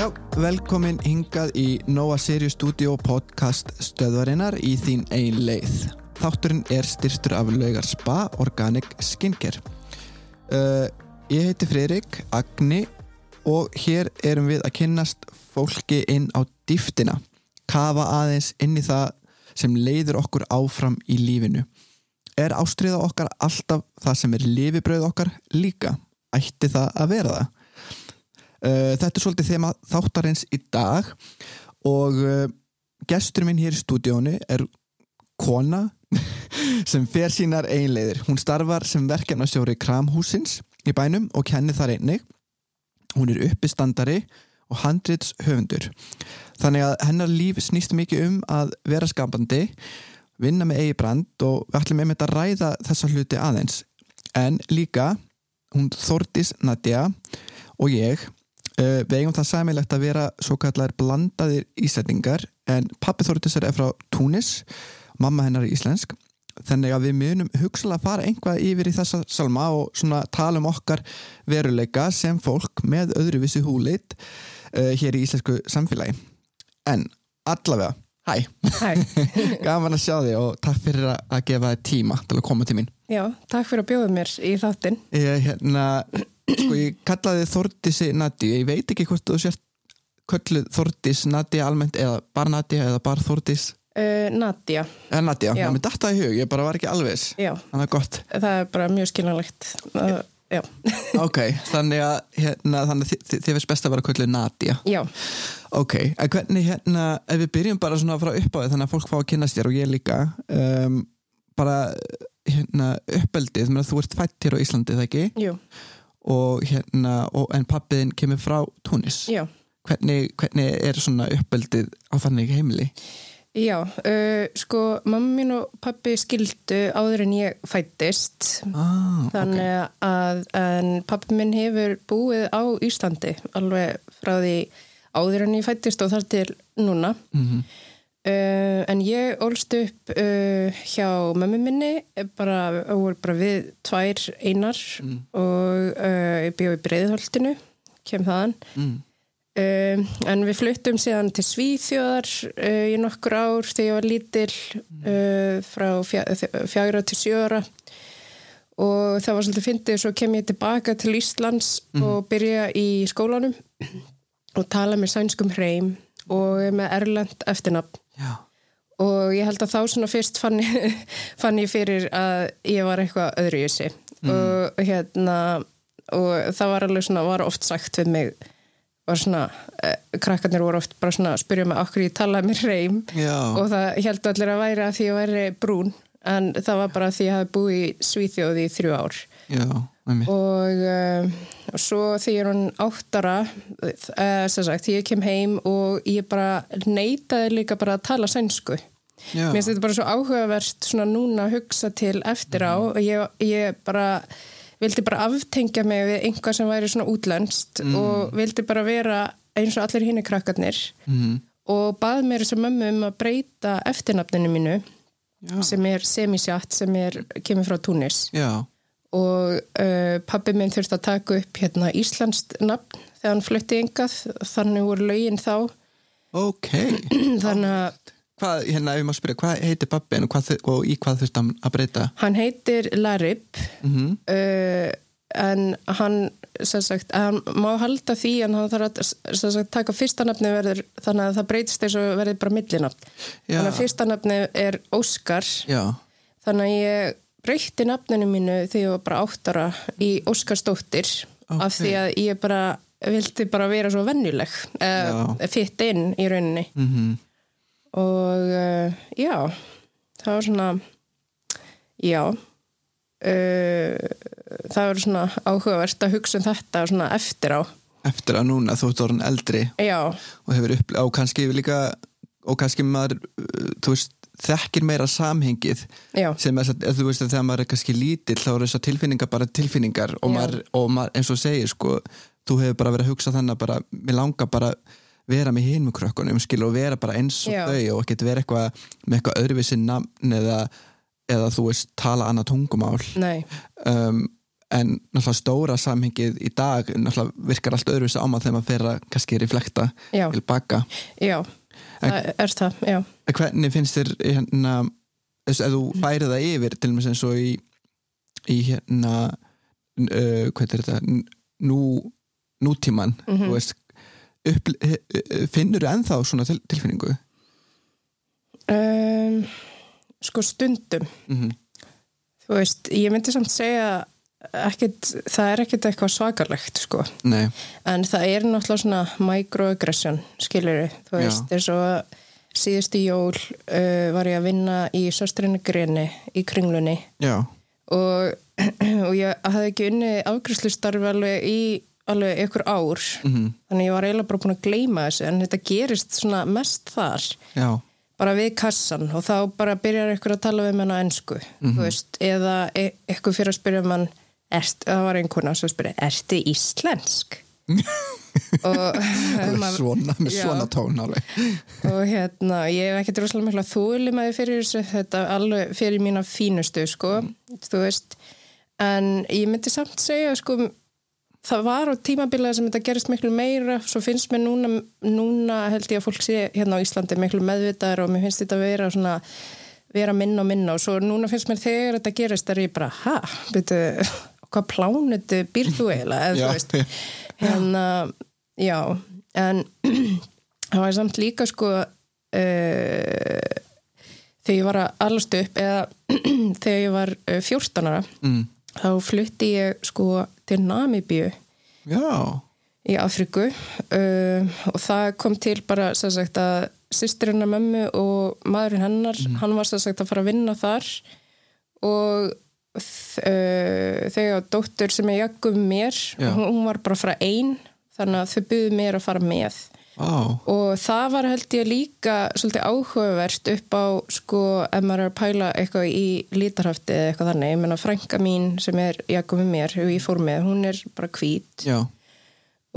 Já, velkomin hingað í Nóa Sirius Studio podcast stöðvarinnar í þín ein leið. Þátturinn er styrstur af laugar Spa Organic Skincare. Uh, ég heiti Freirik Agni og hér erum við að kynnast fólki inn á dýftina. Kafa aðeins inn í það sem leiður okkur áfram í lífinu. Er ástriða okkar alltaf það sem er lifibröð okkar líka? Ætti það að vera það? Uh, þetta er svolítið þema þáttarins í dag og uh, gestur minn hér í stúdíónu er kona sem fer sínar einleiðir. Hún starfar sem verkefnastjóri Kramhúsins í bænum og kennir þar einnig. Hún er uppistandari og handrits höfundur. Þannig að hennar líf snýst mikið um að vera skapandi, vinna með eigi brand og við ætlum einmitt að ræða þessa hluti aðeins. En líka, hún Þordis Nadja og ég við eigum það sæmilegt að vera svo kallar blandaðir ísætingar en pappi Þortisar er frá Túnis mamma hennar er íslensk. Þannig að við munum hugsalega að fara einhvað yfir í þessa salma og svona tala um okkar veruleika sem fólk með öðru vissi húlit uh, hér í íslensku samfélagi. En allavega, hæ. Gaman að sjá þig og takk fyrir að gefa þig tíma til að koma til mín. Já, takk fyrir að bjóða mér í þáttinn. Ég hérna sko ég kallaði Þordísi Nadi ég veit ekki hvort þú sért kölluð Þordís Nadi almennt eða bara Nadi eða bara Þordís uh, Nadja. Eða Nadi, já, já mér dætti það í hug, ég bara var ekki alveg þannig að gott. Það er bara mjög skiljanlegt. Uh, ok, þannig að, hérna, þannig að þið, veist best að vera kölluð Nadja. Já. Ok, en hvernig hérna ef við byrjum bara svona frá uppáðið þannig að fólk fá að kynast þér og ég líka um, bara hérna uppeldið, þú ert fætt hér á Íslandi, það ekki? Jú og hérna, og, en pappiðin kemur frá Túnis Já. hvernig, hvernig er svona uppeldið á þannig heimili? Já, uh, sko mamma mín og pappi skildu áður en ég fættist ah, þannig okay. að en pappi minn hefur búið á Íslandi alveg frá því áður en ég fættist og þar til núna mm -hmm. Uh, en ég ólst upp uh, hjá mömmu minni bara, bara við tvær einar mm. og uh, ég bjóð í Breiðholtinu kem þaðan mm. en við fluttum síðan til Svíþjóðar í nokkur ár þegar ég var lítil mm. frá fjagra til sjöra og það var svolítið fyndið svo kem ég tilbaka til Íslands mm. og byrja í skólanum og tala með sænskum hreim og með Erlend eftirnafn Já. og ég held að þá svona fyrst fann ég, fann ég fyrir að ég var eitthvað öðru í þessi mm. og hérna og það var alveg svona, var oft sagt við mig var svona, eh, krakkarnir voru oft bara svona að spyrja mig okkur ég talaði mér reym og það heldur allir að væri að því að væri brún. En það var bara því að ég hafi búið í Svíþjóði í þrjú ár. Já, og uh, og svo þegar hún áttara uh, sem sagt, ég kem heim og ég bara neytaði líka bara að tala sænsku mér finnst þetta bara svo áhugavert svona núna að hugsa til eftir á og ég, ég bara vildi bara aftengja mig við einhvað sem væri svona útlænst mm. og vildi bara vera eins og allir hinn í krakkarnir mm. og bað mér þess að mömmu um að breyta eftirnafninu mínu Já. sem er semisjátt sem er, kemur frá Túnis Já og uh, pabbi minn þurfti að taka upp hérna Íslandst nafn þegar hann flutti yngað þannig voru lögin þá. Ok. Þannig að hvað, hérna ef ég má spyrja, hvað heitir pabbi og, og í hvað þurfti hann að breyta? hann heitir Larip mm -hmm. uh, en hann sagt, hann má halda því en hann þarf að sagt, taka fyrsta nafni verður þannig að það breytist eins og verður bara millinafn. Þannig að fyrsta nafni er Óskar. Já. þannig að ég breytti nafninu mínu þegar ég var bara áttara í Óskarsdóttir okay. af því að ég bara vildi bara vera svo vennuleg uh, fitt inn í rauninni mm -hmm. og uh, já það var svona já uh, það var svona áhugavert að hugsa um þetta svona eftir á eftir að núna þú ert orðin eldri já. og hefur upp og kannski líka og kannski maður, þú veist þekkir meira samhengið Já. sem er að þú veist að þegar maður er kannski lítill þá eru þessar tilfinningar bara tilfinningar og, maður, og maður, eins og segir sko þú hefur bara verið að hugsa þannig að bara mér langar bara vera með hinn með krökkunum skil, og vera bara eins og Já. þau og ekki vera eitthvað með eitthvað öðruvísi namn eða, eða þú veist tala annað tungumál. Um, en náttúrulega stóra samhengið í dag náttúrulega virkar allt öðruvis á maður þegar maður fer að kannski reflekta til baka. Já, það er það, já. En hvernig finnst þér hérna, þess að þú færið það yfir til og með eins og í, í hérna uh, hvað er þetta nú, nútíman Mhm. þú veist upp, finnur þú ennþá svona til, tilfinningu Um, sko stundum, mm þú veist, ég myndi samt segja ekkit, það er ekkit eitthvað svakarlegt, sko. Nei, En það er náttúrulega svona microaggression, skilur þú veist, eins og síðustu jól uh, var ég að vinna í söstrinni greni í kringlunni. Já, og, og ég hafði ekki unni afgræslustarfi alveg í alveg ykkur ár. Mm þannig ég var eiginlega bara búin að gleyma þessu en þetta gerist svona mest þar. Já. Bara við kassan og þá bara byrjar ykkur að tala við menn á ennsku þú veist, eða e ykkur fyrir að spyrja mann ert, það var einhverna sem spyrja, ertu íslensk? og, Alveg svona, með Já. svona tón alveg og hérna, ég hef ekkert rosalega mikla þúli með fyrir þessu, þetta alveg fyrir mína fínustu, sko þú veist, en ég myndi samt segja, sko það var á tímabilið sem þetta gerist miklu meira svo finnst mér núna, núna held ég að fólk sé hérna á Íslandi miklu meðvitaðar og mér finnst þetta að vera svona vera minna og minna og svo núna finnst mér þegar þetta gerist er ég bara, ha, byrju hvað plánutu býr þú eiginlega eða þú veist, hérna já, en það var samt líka sko uh, þegar ég var að alast upp eða þegar ég var uh, 14 ára mm. þá flutti ég sko til Namibíu. Já, í Afriku uh, og það kom til bara sagt að sýstirinn að mömmu og maðurinn hennar, hann var sagt að fara að vinna þar. Og uh, þegar dóttur sem er jaggum mér, Já. hún, var bara frá einn þannig að þau byggðu mér að fara með. Á, og það var held ég líka svolítið áhugavert upp á sko, ef maður er að pæla eitthvað í lítarhafti eða eitthvað þannig, ég menna frænka mín sem er með mér, hefur ég fór með hún er bara hvít. Já.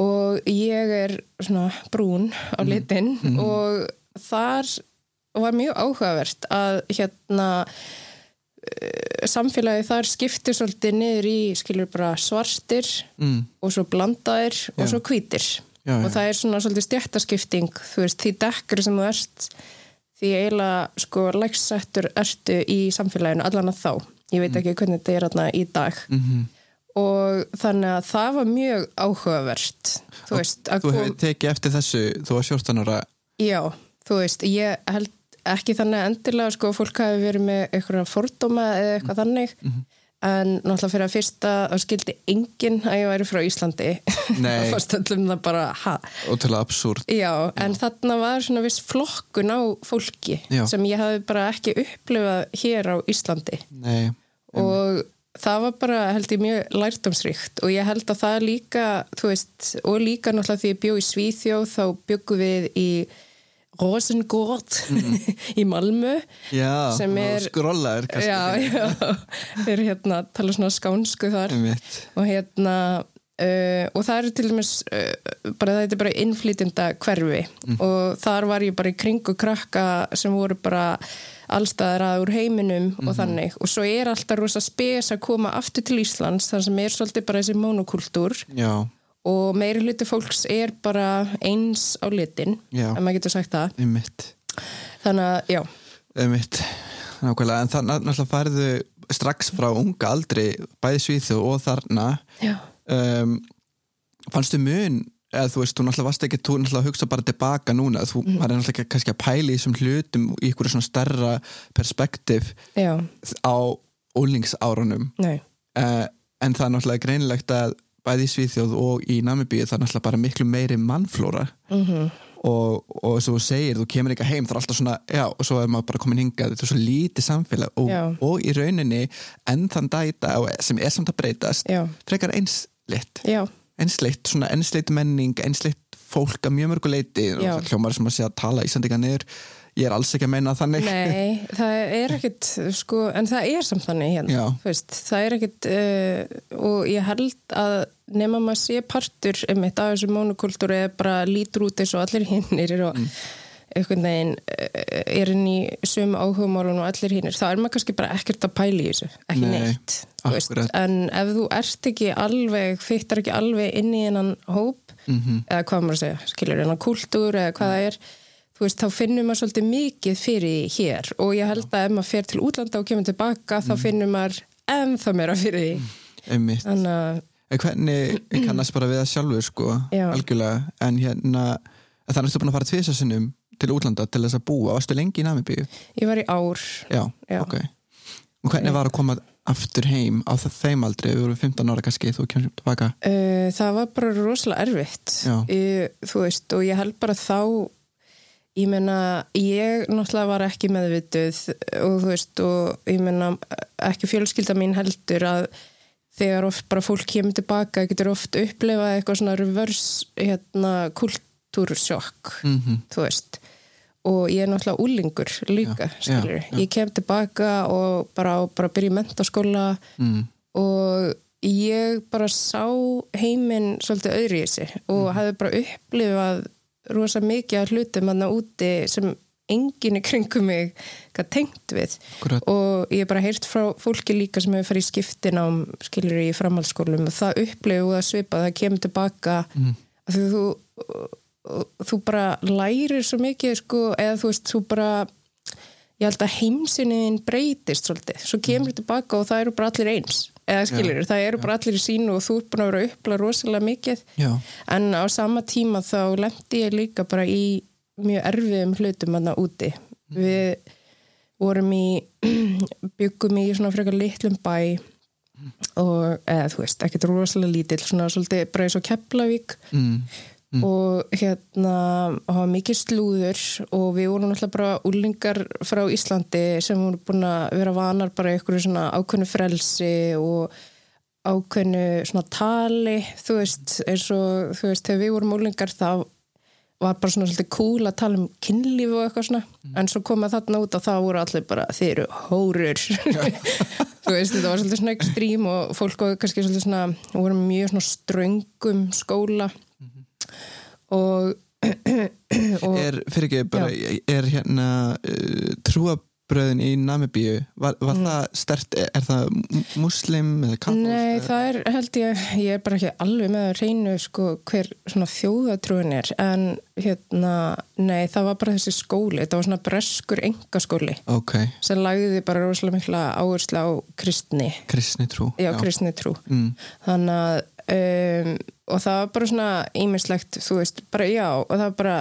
Og ég er svona brún á litin og þar var mjög áhugavert að hérna samfélagi þar skiptir svolítið niður í skilur bara svartir mm. og svo blandaðir Já. og svo hvítir. Já, og það er svona svolítið stjættaskipting þú veist, því dekkri sem þú ert því eiginlega sko lægsettur ertu í samfélaginu allan að þá. Ég veit ekki hvernig þetta er þarna í dag. Mm og þannig að það var mjög áhugavert þú veist, Þú hefur tekið eftir þessu, þú var 14 ára. Já, þú veist ég held ekki þannig endilega sko að fólk hafi verið með einhverja fordóma eða eitthvað þannig. Mhm. en náttúrulega fyrir að fyrsta þá skildi enginn að ég væri frá Íslandi. Nei. það fannst öllum það bara ha, ótrúlega absúrt já, en þarna var svona viss flokkun á fólki Já. sem ég hafi bara ekki upplifað hér á Íslandi. Nei, og það var bara held ég mjög lærdomsríkt og ég held að það líka veist, og líka náttúrulega því ég bjó í Svíþjóð þá bjöggu við í Rosengård í Malmö já, Sem er- já, þeir hérna tala svona skánsku þar. Og hérna uh, og það er til dæmis uh, bara þetta er bara innflytjenda hverfi. Og þar var ég bara í kringu krakka sem voru bara allstaðar að úr heiminum og þannig. Og svo er alltaf rosa spes að koma aftur til Íslands þar sem er svolítið bara þessi monokultúr. Já, og meiri hluti fólks er bara eins á litin ef maður getur sagt það. Einmitt. Þannig að já, Einmitt, nákvæmlega. En þannig náttúrulega færðu strax frá unga aldri bæði svíðu og þarna. Um, fannstu mun eða þú veist, þú náttúrulega varst ekki þú náttúrulega hugsa bara tilbaka núna þú mm. var náttúrulega ekki kannski að pæla í þessum hlutum í ykkur svona stærra perspektiv já, á úlingsárunum uh, en það er náttúrulega greinilegt að bæði í Svíþjóð og í Namibíu það er náttúrulega bara miklu meiri mannflóra. Mm og, og svo þú segir, þú kemur ekki heim það er alltaf svona, já, og svo er maður bara komin hingað þetta er svo lítið samfélag. Og, og í rauninni enn þann og sem er samt að breytast já, frekar einsleitt. Já, einsleitt, svona einsleitt menning einsleitt fólk að mjög mörgu leiti. Já. hljómar sem að sé að tala Íslandika niður ég er alls ekki að meina þannig Nei, það er ekkit sko, en það er samt þannig hérna veist, það er ekkit uh, og ég held að nema maður sé partur um eitt af þessu monokultúri eða bara lítur út eins og allir hinnir og Mm. einhvern veginn eh, er inn í sömu áhugamálun og allir hinnir, þá er maður kannski bara ekkert að pæla í þessu, ekki Nei, neitt veist. en ef þú ert ekki alveg, fyttar ekki alveg inn í hennan hóp Mhm. eða hvað maður að segja, skilur hennan kultúr eða hvað það er, þú veist, þá finnur maður svolítið mikið fyrir hér. Og ég held að ef maður fer til útlanda og kemur tilbaka Mhm. þá finnur maður ennþá meira fyrir því. Einmitt. Þannig að hvernig, ég kannast bara við það sjálfur sko, Já. algjörlega. En hérna, þannig að þú búin að fara tvisasinnum til útlanda til þess að búa, varstu lengi í Namibíu? ég var í ár. Já, Já. ok. Og hvernig var að koma aftur heim á það þeim aldrei, við vorum 15 ára kannski þú kemur tilbaka. Uh, það var bara rosalega erfitt. Ég, þú veist og ég held bara þá ég meina ég náttúrulega var ekki meðvituð og þú veist og ég meina ekki fjölskylda mín heldur að þegar oft bara fólk kemur tilbaka getur oft upplifað eitthvað svona reverse hérna kultúrsjokk mm þú veist og ég er náttúrulega úlingur líka Já, já, já. ég kem tilbaka og bara, bara byrja í mentaskóla mm. og ég bara sá heiminn svolítið öðru í þessi og Mhm. hefði bara upplifað rosa mikið af hlutum hann úti sem enginn í kringum mig tengt við Akkurat. og ég hef bara heyrt frá fólki líka sem hefur farið í skiptin á skilur í framhaldsskólum og það upplifið að svipa það kemur tilbaka Mm. þú, þú, þú bara lærir svo mikið sko, eða þú veist, þú bara ég held að heimsinniðin breytist svolítið, svo kemur mm. tilbaka og það eru bara allir eins, eða skilur það eru bara allir í sínu og þú er búin að vera uppla rosalega mikið, Já, en á sama tíma þá lendi ég líka bara í mjög erfiðum hlutum hann úti. Við vorum í byggum í svona frekar litlum bæ og eða þú veist, ekkert rosalega lítill svona svolítið bara eins og Keflavík. Mm. Og hérna hafa mikið slúður og við vorum náttúrulega bara úlingar frá Íslandi sem voru búin að vera vanar bara einhverju svona ákveðnu frelsi og ákveðnu svona tali þú veist, eins og þú veist, þegar við vorum úlingar þá var bara svona svolítið cool að tala um kynlíf og eitthvað svona, en svo koma þarna út og þá voru allir bara, þeir eru hórur. Þú veist, þetta var svolítið svona ekstrím og fólk var kannski svolítið svona voru mjög svona ströngum skóla og, og Er, fyrir ekki, bara, er hérna uh, trúabröðin í Namibíu, var, var það stert, er, er það muslim eða katholsk? Nei, eða- það er held ég, ég er bara ekki alveg með að reynu sko hver svona þjóðatrúin er en hérna, nei það var bara þessi skóli, þetta var svona breskur engaskóli Ok, sem lagði bara rosalega mikla áherslu á kristni, kristni trú já, kristni trú Mm. þannig að um, og það var bara svona ímislegt, þú veist, bara já og það var bara,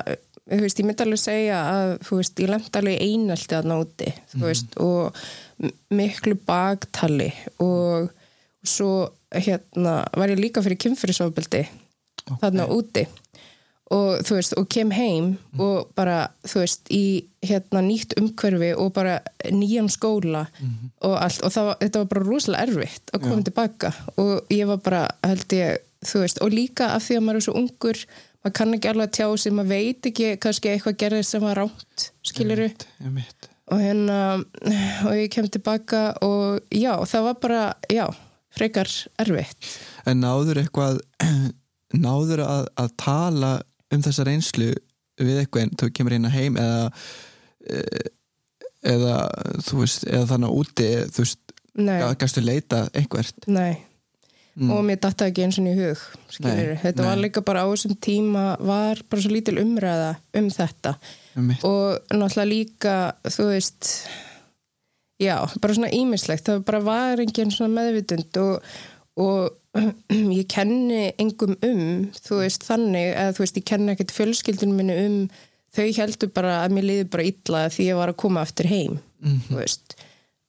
þú veist, ég myndi alveg segja að, þú veist, ég lendi alveg einaldi að nóti, þú veist, og miklu bagtali og svo hérna var ég líka fyrir kynfyrirsofbeldi þarna úti og þú veist, og kem heim og bara, þú veist, í hérna nýtt umhverfi og bara nýjan skóla og allt. Og var- þetta var bara rosalega erfitt að koma tilbaka. Og ég var bara, held ég þú veist, og líka af því að maður er svo ungur maður kann ekki alveg að tjá sig, maður veit ekki kannski eitthvað gerðist sem var Ég mitt og hérna og ég kem tilbaka og já, það var bara, já frekar erfitt. En náður eitthvað náður að, að tala um þessa reynslu við eitthvað en þú kemur hérna heim eða eh, eða þú veist, eða þannig úti þú veist, gæstu leita einhvert? Nei. Mm. og mér datta ekki eins og í hug skilur, Nei, þetta var nei. líka bara á þessum tíma var bara svo lítil umræða um þetta. Um og náttúrulega líka þú veist já, bara svona ímislegt það bara var engin svona meðvitund og, og ég kenni engum um, þú veist þannig, eða þú veist, ég kenni ekkert fjölskyldunum minni um, þau heldur bara að mér liði bara illa því ég var að koma aftur heim, þú veist.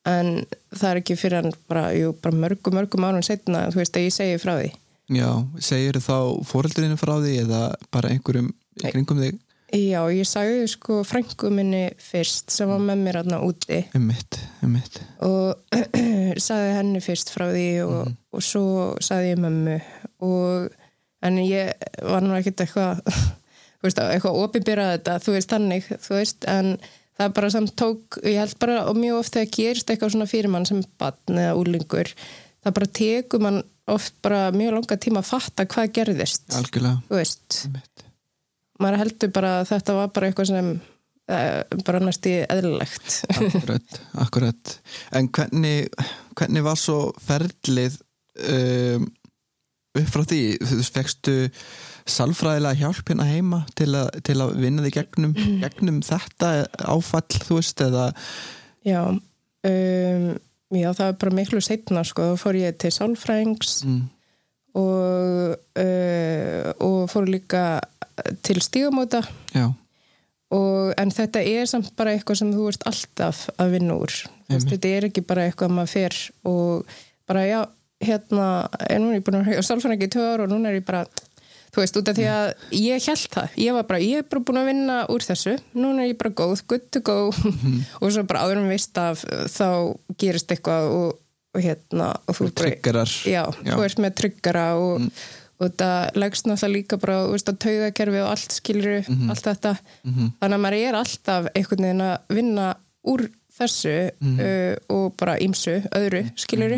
En það er ekki fyrir hann bara, jú, bara mörgum, mörgum árun setna, þú veist, að ég segi frá því. Já, segir þá fóreldurinn frá því eða bara einhverjum kringum þig? Já, ég sagði sko frængu minni fyrst sem var með mér aðna úti. Um mitt, um mitt og sagði henni fyrst frá því og, og svo sagði ég mömmu. Og en ég var nú ekkert eitthvað eitthvað opinbyrað þetta þú veist þannig, þú veist en það bara samt tók, ég held bara og mjög oft þegar gerist eitthvað svona fyrir mann sem barn eða úlingur, það bara tekur mann oft bara mjög langa tíma að fatta hvað gerðist, algjörlega, maður heldur bara að þetta var bara eitthvað sem bara næst í eðlilegt. Akkurat, akkurat. En hvernig, hvernig var svo ferlið um, upp frá því, þú fegstu salfræðilega hjálp hérna heima til, a, til að vinna því gegnum, gegnum þetta áfall, þú veist, eða? Já um, Já, það var bara miklu setna sko, þá fór ég til sálfræðings mm, og, uh, og fór líka til stígamóta. Já, og, en þetta er samt bara eitthvað sem þú ert alltaf að vinna úr Einmitt. þetta er ekki bara eitthvað að maður fer og bara já, hérna er nú er ég búin að höfja sálfræðingi í ár og núna er ég bara þú veist, út af því að ég held það ég var bara, ég er bara búin að vinna úr þessu núna er ég bara góð, good to go Mhm. og svo bara áður en veist af þá gerist eitthvað og, og hérna og þú já, Já. Mm. þú ert með tryggara og, og það leggst náttúrulega líka bara veist, á taugakerfi og allt skilur Mhm. allt þetta, þannig að maður er alltaf einhvern veginn að vinna úr þessu Mhm. uh, og bara ímsu, öðru, skilur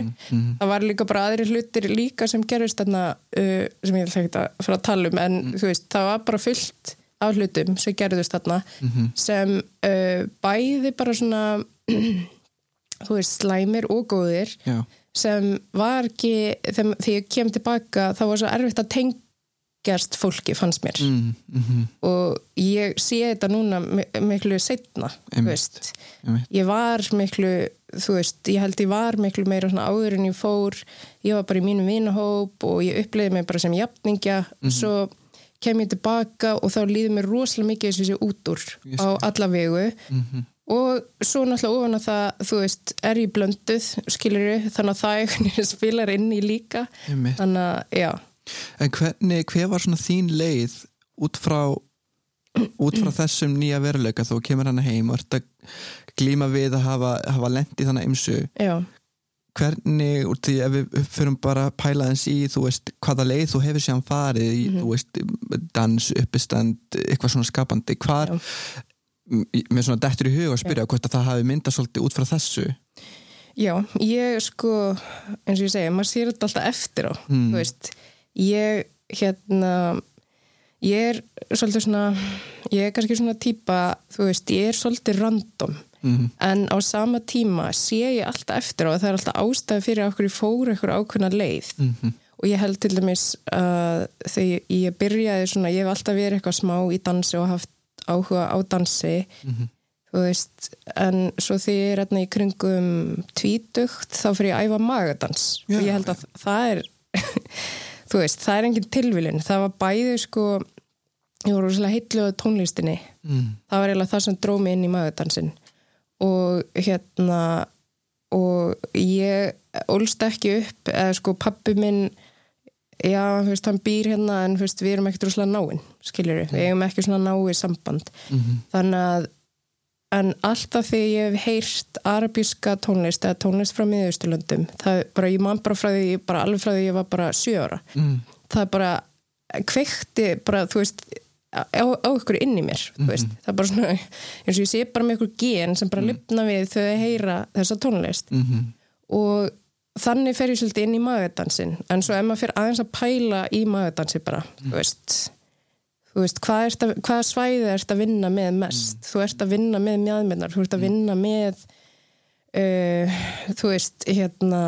það var líka bara aðri hlutir líka sem gerist þarna uh, sem ég ætla ekki að fara að tala um en Mhm. þú veist, það var bara fullt af hlutum sem gerðust þarna Mhm. sem uh, bæði bara svona þú veist, slæmir og góðir já, sem var ekki þegar, ég kem tilbaka þá var svo erfitt að tengjast fólki fannst mér. Mm, mm, og ég sé þetta núna mi- miklu setna Einmitt. einmitt. ég var miklu þú veist, ég held ég var miklu meira áður en ég fór. Ég var bara í mínum vinahóp og ég upplýði mig bara sem jafningja. Svo kem ég tilbaka og þá líður mér rosalega mikið þessi út úr Ég á alla vegu og svo náttúrulega ofan að það þú veist, er ég blönduð skilur þannig að það spilar inn í líka. Einmitt. þannig að, já. En hvernig, hver var svona þín leið út frá út frá þessum nýja veruleika? Þú kemur hana heim og ert að glíma við að hafa, hafa lent í þannig ymsu já, hvernig, úr því ef við förum bara að pæla þess í, þú veist, hvaða leið þú hefur sér farið í, þú veist dans, uppistand, eitthvað svona skapandi hvar, Já. Mér svona dettur í huga að spyrja hvort að það hafi myndað svolítið út frá þessu. Já, ég sko eins og ég segi, maður sér þetta alltaf eftir á Mm. þú veist, ég hérna ég er svolítið svona ég er kannski svona típa þú veist, ég er svolítið random. Mm. en á sama tíma sé ég alltaf eftir á að það er alltaf ástæði fyrir okkur ég fór eitthvað ákveðna leið. Mm og ég held til dæmis að þegar ég byrjaði svona, ég hef alltaf verið eitthvað smá í dansi og haft áhuga á dansi Mhm. þú veist, en svo þegar ég er hérna í kringum tvítugt þá fyrir ég að æfa magadans. Já, og ég held að það er þú veist, það er engin tilvílun það var bæði sko ég voru svolítið heitluð tónlistinni. Mm. það var eiginlega það sem dró mig inn í magadansin. Og hérna og ég ólst ekki upp eða sko pappi minn já, þú veist, hann býr hérna en þú veist, við erum ekkert rúslega náinn skiljur við, við eigum ekki svona náið samband. Mhm. þannig að en alltaf þegar ég hef heyrt arabíska tónlist eða tónlist frá miðausturlöndum það er bara, ég man bara frá því bara alveg frá því ég var bara sjö ára. Mm. það er bara kveikti bara, þú veist á, á ykkur inn í mér, þú veist. Það er bara svona, eins og ég sé bara með ykkur gen sem bara lifna við þegar ég heyra þessa tónlist. Mhm. og þannig fer ég svolítið inn í magadansin en svo ef maður fer aðeins að pæla í magadansi bara, þú veist þú veist, hvað, ert að, hvað svæði ert að vinna með mest? Þú ert að vinna með mjöðmennar þú ert að vinna með uh, þú veist, hérna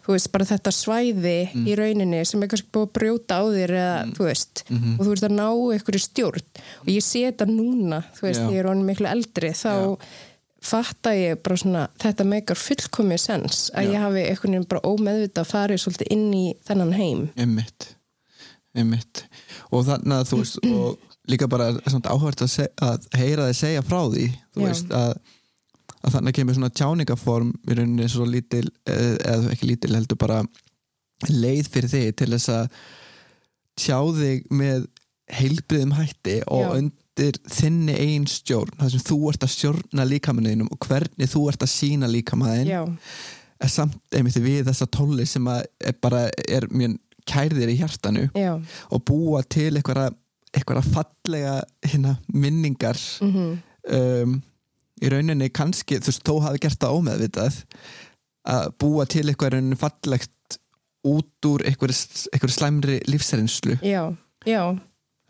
þú veist, bara þetta svæði í rauninni sem er kannski búið að brjóta á þér eða, þú veist, og þú veist að ná einhverju stjórn. Og ég sé þetta núna þú veist, Já. ég er honum miklu eldri þá fatta ég bara svona þetta meikar fullkomið sens að Já. ég hafi einhvern veginn bara ómeðvita farið svolítið inn í þennan heim einmitt einmitt og þannig að þú veist og líka bara samt áhvert að, að heyra þig segja frá því þú Já. veist að, að þannig kemur svona tjáningaform í rauninni svo lítil eða, eða ekki lítil heldur bara leið fyrir þig til þess að tjá þig með heilbriðum hætti og Undir þinni einn stjórn það sem þú ert að stjórna líkamanninum og hvernig þú ert að sína líkamannin já, er samt einmitt við þessa tóli sem er bara er mjög kærðir í hjartanu já, og búa til einhverja fallega hérna, minningar. Mhm. Um, í rauninni kannski, þú veist, þó hafi gert það ómeðvitað að búa til einhverja rauninni fallegt út úr einhverju slæmri lífsreynslu. Já, já,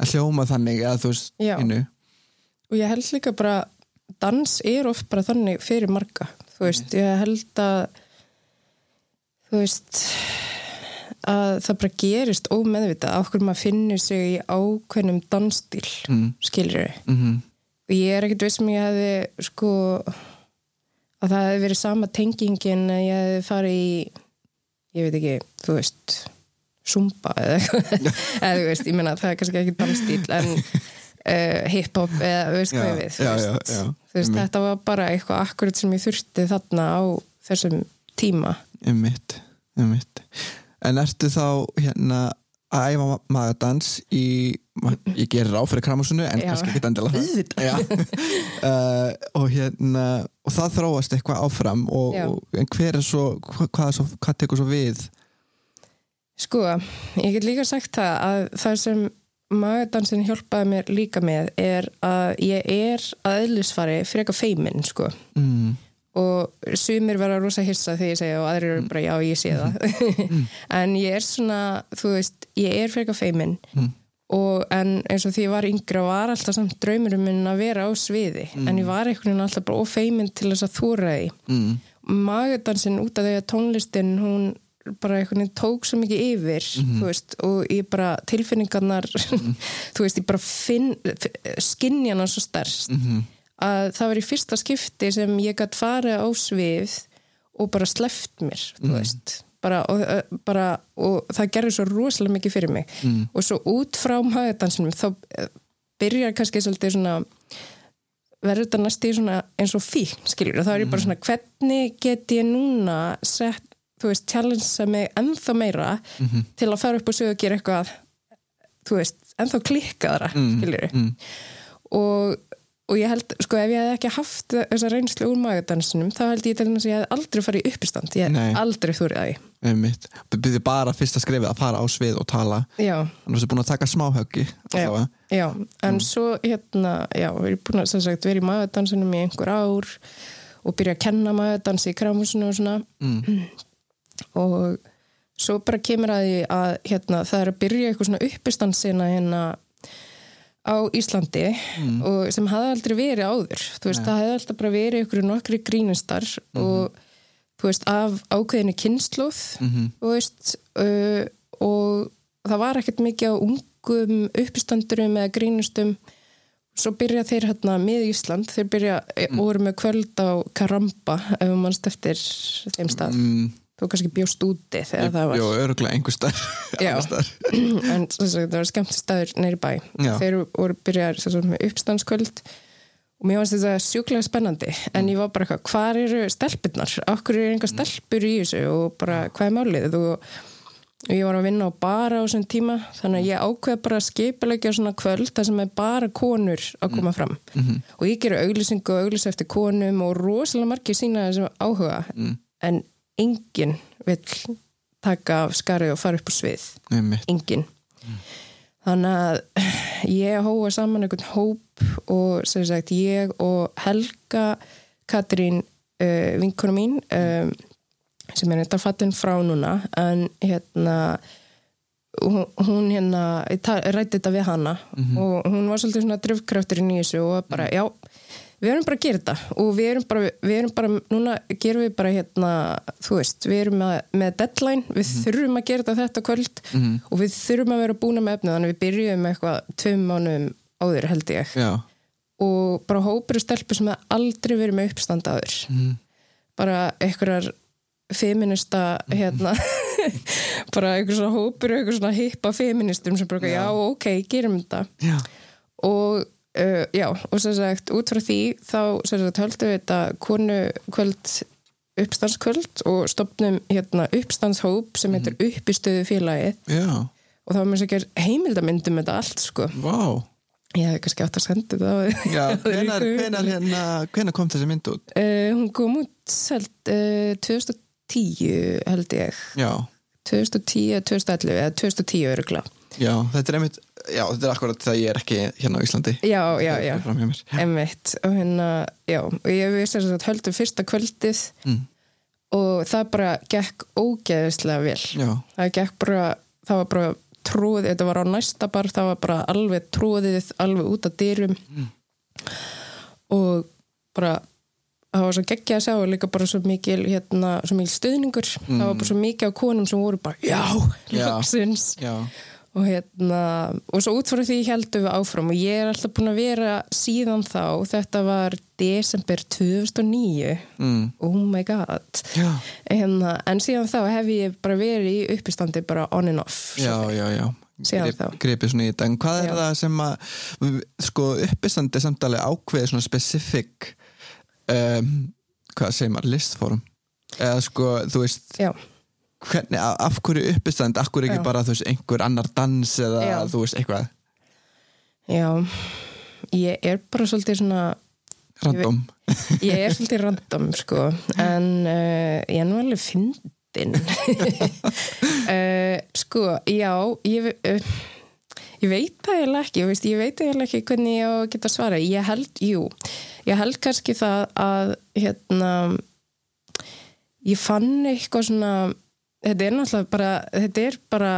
að hljóma þannig að þú veist innu. og ég held líka bara dans er oft bara þannig fyrir marga þú veist, ég held að þú veist að það bara gerist ómeðvitað á okkur maður finnur sig í ákveðnum dansstíl, mm. skilur við mm -hmm. og ég er ekkert veist sem ég hefði sko að það hefði verið sama tengingin að ég hefði farið í ég veit ekki, þú veist sumba eða eitthvað. Eða þú veist, ég menna það er kannski ekki dansstíl en uh, hip-hop eða þú veist hvað ég við já, já, já, þú veist, þetta var bara eitthvað akkurat sem ég þurfti þarna á þessum tíma. Um mitt, um mitt en ertu þá hérna að æfa magadans í ég gerir á fyrir kramusunu en kannski ekki endilega Já. uh, og hérna og það þróast eitthvað áfram og, og, en hver er svo hvað, hvað, svo, hvað tekur svo við Sko, ég get líka sagt það að það sem magadansin hjálpaði mér líka með er að ég er að eðlisfari frekar feimin, sko. Mm, og sumir vera rosa hissa þegar ég segja og aðrir eru bara já, ég sé það. En ég er svona, þú veist ég er frekar feimin Mm. og en eins og því ég var yngra var alltaf samt draumurum minn að vera á sviði. En ég var einhvern veginn alltaf bara ofeimin til þess að þúra því. Mm, magadansin út af því að tónlistin hún bara einhvern veginn tók svo mikið yfir þú veist, og ég bara tilfinningarnar þú veist, ég bara finn skinnjana svo stærst mm, að það var í fyrsta skipti sem ég gætt farið á svið og bara sleft mér, þú veist. Bara, og, bara, og það gerði svo rosalega mikið fyrir mig. Mm. og svo út frá magadansinum þá eh, byrjar kannski svolítið svona verður þetta næstu svona eins og fíl skiljur og þá er ég bara svona hvernig get ég núna sett, þú veist, challengea mig ennþá meira til að fara upp og sögja og gera eitthvað þú veist, ennþá klikkaðara mm. skiljur mm, og, og ég held, sko ef ég hef ekki haft þessa reynslu úr magadansinum þá held ég til þess að ég hef aldrei farið í uppistand. Ég Nei. hef aldrei þúrið að mitt byrði bara fyrsta skrefið að fara á svið og tala. Já, annars er búin að taka smáhöggi já, já, en svo hérna, já, við erum búin að sem sagt, vera í magadansinum í einhver ár og byrja að kenna magadansi í kramhúsinu og svona. Mm, og svo bara kemur að því að hérna, það er að byrja eitthvað svona uppistandsina hérna á Íslandi og sem hafði aldrei verið áður. Þú veist, það hefði alltaf bara verið ykkur nokkri grínistar og þú veist, af ákveðinu kynnslóð þú veist uh, og það var ekkert mikið á ungum uppistandurum eða grínustum svo byrja þeir hérna með Ísland þeir byrja, mm. voru með kvöld á Karamba, ef mannst eftir þeim stað. Mm, þú kannski bjóst úti þegar það var. Jó, öruglega einhver stær Já. en það var skemmt staður neyri bæ. Já. þeir voru byrjar uppstandskvöld og mér fannst þetta sjúklega spennandi. En ég var bara eitthvað, hvað eru stelpurnar? Okkur eru einhver stelpur í þessu? Og bara hvað er málið? Og ég var að vinna á bara á þessum tíma þannig að ég ákveð bara að skipilegja svona kvöld þar sem er bara konur að koma fram. Og ég gerir auglýsingu og auglýs eftir konum og rosalega margir sína þessum áhuga. En enginn vill taka af skarið og fara upp á svið. Mitt enginn. Þannig að ég hóa saman einhvern hóp og sem sagt ég og Helga Katrín uh, vinkona mín um, sem er þetta fattin frá núna en hérna hún, hérna ég ræddi þetta við hana og hún var svolítið svona drifkrafturinn í þessu og bara já við erum bara að gera þetta og við erum bara, við erum bara núna gerum við bara hérna þú veist, við erum með, með deadline við þurfum að gera þetta þetta kvöld og við þurfum að vera búna með efnið þannig að við byrjum eitthvað tveim mánuðum áður held ég. Já, og bara hópur og stelpur sem aldrei verið með uppstand áður bara einhverjar feminista hérna bara einhver svona hópur einhver svona hippa feministum sem bara, já, ok, gerum þetta. Já, og uh, já, og sem sagt út frá því þá sem sagt höldum við þetta konu kvöld uppstandskvöld og stopnum hérna uppstandshóp sem heitir uppistöðu félagið já, og það var mér sér heimildamyndum þetta allt sko. Vá. Ég hefði kannski átt að senda þetta Já, hvenar, hvenar, hérna, hvenar kom þessi mynd út? Uh, hún kom út held, uh, 2010 held ég. Já, 2010, 2011 eða 2010 örugla já, þetta er einmitt Já, þetta er akkurat þegar ég er ekki hérna á Íslandi. Já, já, já, emmitt og hérna, já, og ég vissi þess að höldum fyrsta kvöldið Mm. og það bara gekk ógeðislega vel. Já, það gekk bara, það var bara tróðið, þetta var á næsta bar, það var bara alveg tróðið alveg út af dyrum. Og bara það var svo geggja að sjá og líka bara svo mikil hérna, svo mikil stuðningur. Það var bara svo mikið á konum sem voru bara já, loksins. Já, og hérna og svo út frá því heldum við áfram og ég er alltaf búin að vera síðan þá þetta var desember 2009 mm, oh my god. Hérna, en síðan þá hef ég bara verið í uppistandi bara on and off já, já, já. Síðan þá. gripið svona í þetta. En hvað er Já. það sem að sko uppistandi samtalið ákveði svona specific um, hvað segir maður, listform? Eða sko, þú veist já, hvernig, af- hverju uppistand? Af hverju ekki Já. bara, þú veist, einhver annar dans eða, Já. þú veist, eitthvað? Já. Ég er bara svolítið svona random. Ég er svolítið random sko. En uh, ég er nú alveg fyndin. Uh, sko, já ég, uh, ég veit það eiginlega ekki veist, ég veit eiginlega ekki hvernig ég á að geta svara ég held, jú, ég held kannski það að hérna ég fann eitthvað svona þetta er náttúrulega bara þetta er bara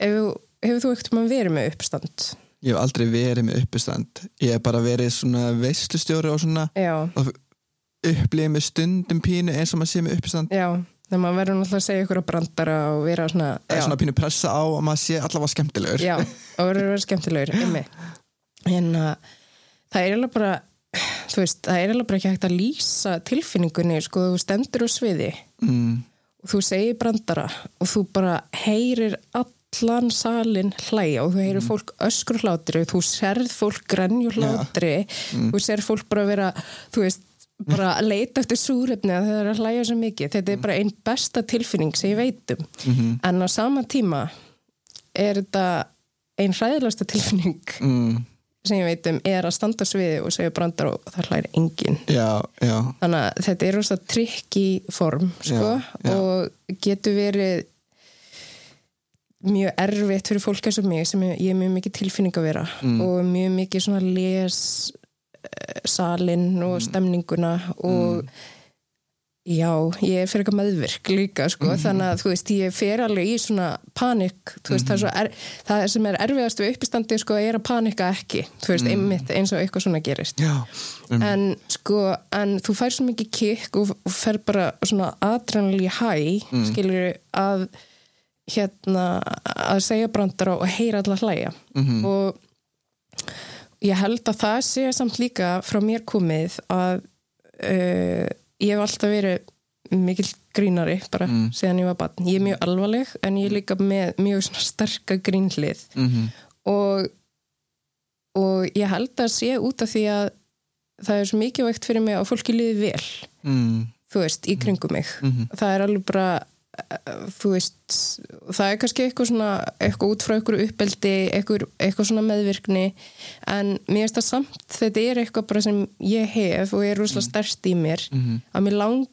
hefur, hefur þú ekkert verið með uppstand ég hef aldrei verið með uppistand. Ég hef bara verið svona veistlustjóri og svona já, og upplifið með stundum pínu eins og maður sé með uppistand. Já þegar maður verður náttúrulega að segja ykkur að brandara og vera svona, það er svona pínu pressa á að maður sé allavega skemmtilegur. Já, og verður að skemmtilegur emmi. En að það er eiginlega bara þú veist, það er eiginlega bara ekki hægt að lýsa tilfinningunni, sko, þú stendur á sviði. Mm, og þú segir brandara og þú bara heyrir allan salin hlæja og þú heyrir Mm. fólk öskur hlátri þú serð fólk grenju hlátri Mm. þú serð fólk bara vera þú veist, bara að leita eftir súrefni að það er að hlæja svo mikið. Þetta er bara einn besta tilfinning sem ég veit um. Mhm. en á sama tíma er þetta einn hræðilegsta tilfinning. Mm, sem ég veit um er að standa sviði og segja brandar og það hlæri enginn já, já, þannig að þetta er rosa trikki form sko, Já, og getur verið mjög erfitt fyrir fólk eins og mig sem ég er mjög mikið tilfinning að vera Mm. og mjög mikið svona les eh, salinn og Mm. stemninguna og já, ég er fyrir eitthvað meðvirk líka sko, Mhm. þannig að þú veist, ég fer alveg í svona panik, þú veist, það, er svo er, það sem er erfiðast við uppistandi sko, er að panika ekki, þú veist, einmitt eins og eitthvað svona gerist já um, en sko, en þú fær svo mikið kikk og, og fer bara svona adrenalí hæ, mm. skilur að hérna að segja brandara og heyra allar hlæja Mhm. og ég held að það sé samt líka frá mér komið að uh, ég hef alltaf verið mikill grínari bara Mm. síðan ég var barn. Ég er mjög alvarleg en ég er líka með mjög svona sterka grínlið mhm, og, og ég held að sé út af því að það er svo mikilvægt fyrir mig að fólki liði vel mm, þú veist, í kringum mig Mhm. það er alveg bara þú veist, það er kannski eitthvað svona eitthvað út frá eitthvað uppeldi eitthvað, eitthvað svona meðvirkni en mér finnst það samt, þetta er eitthvað bara sem ég hef og er rosalega stærst í mér mhm, að mér lang,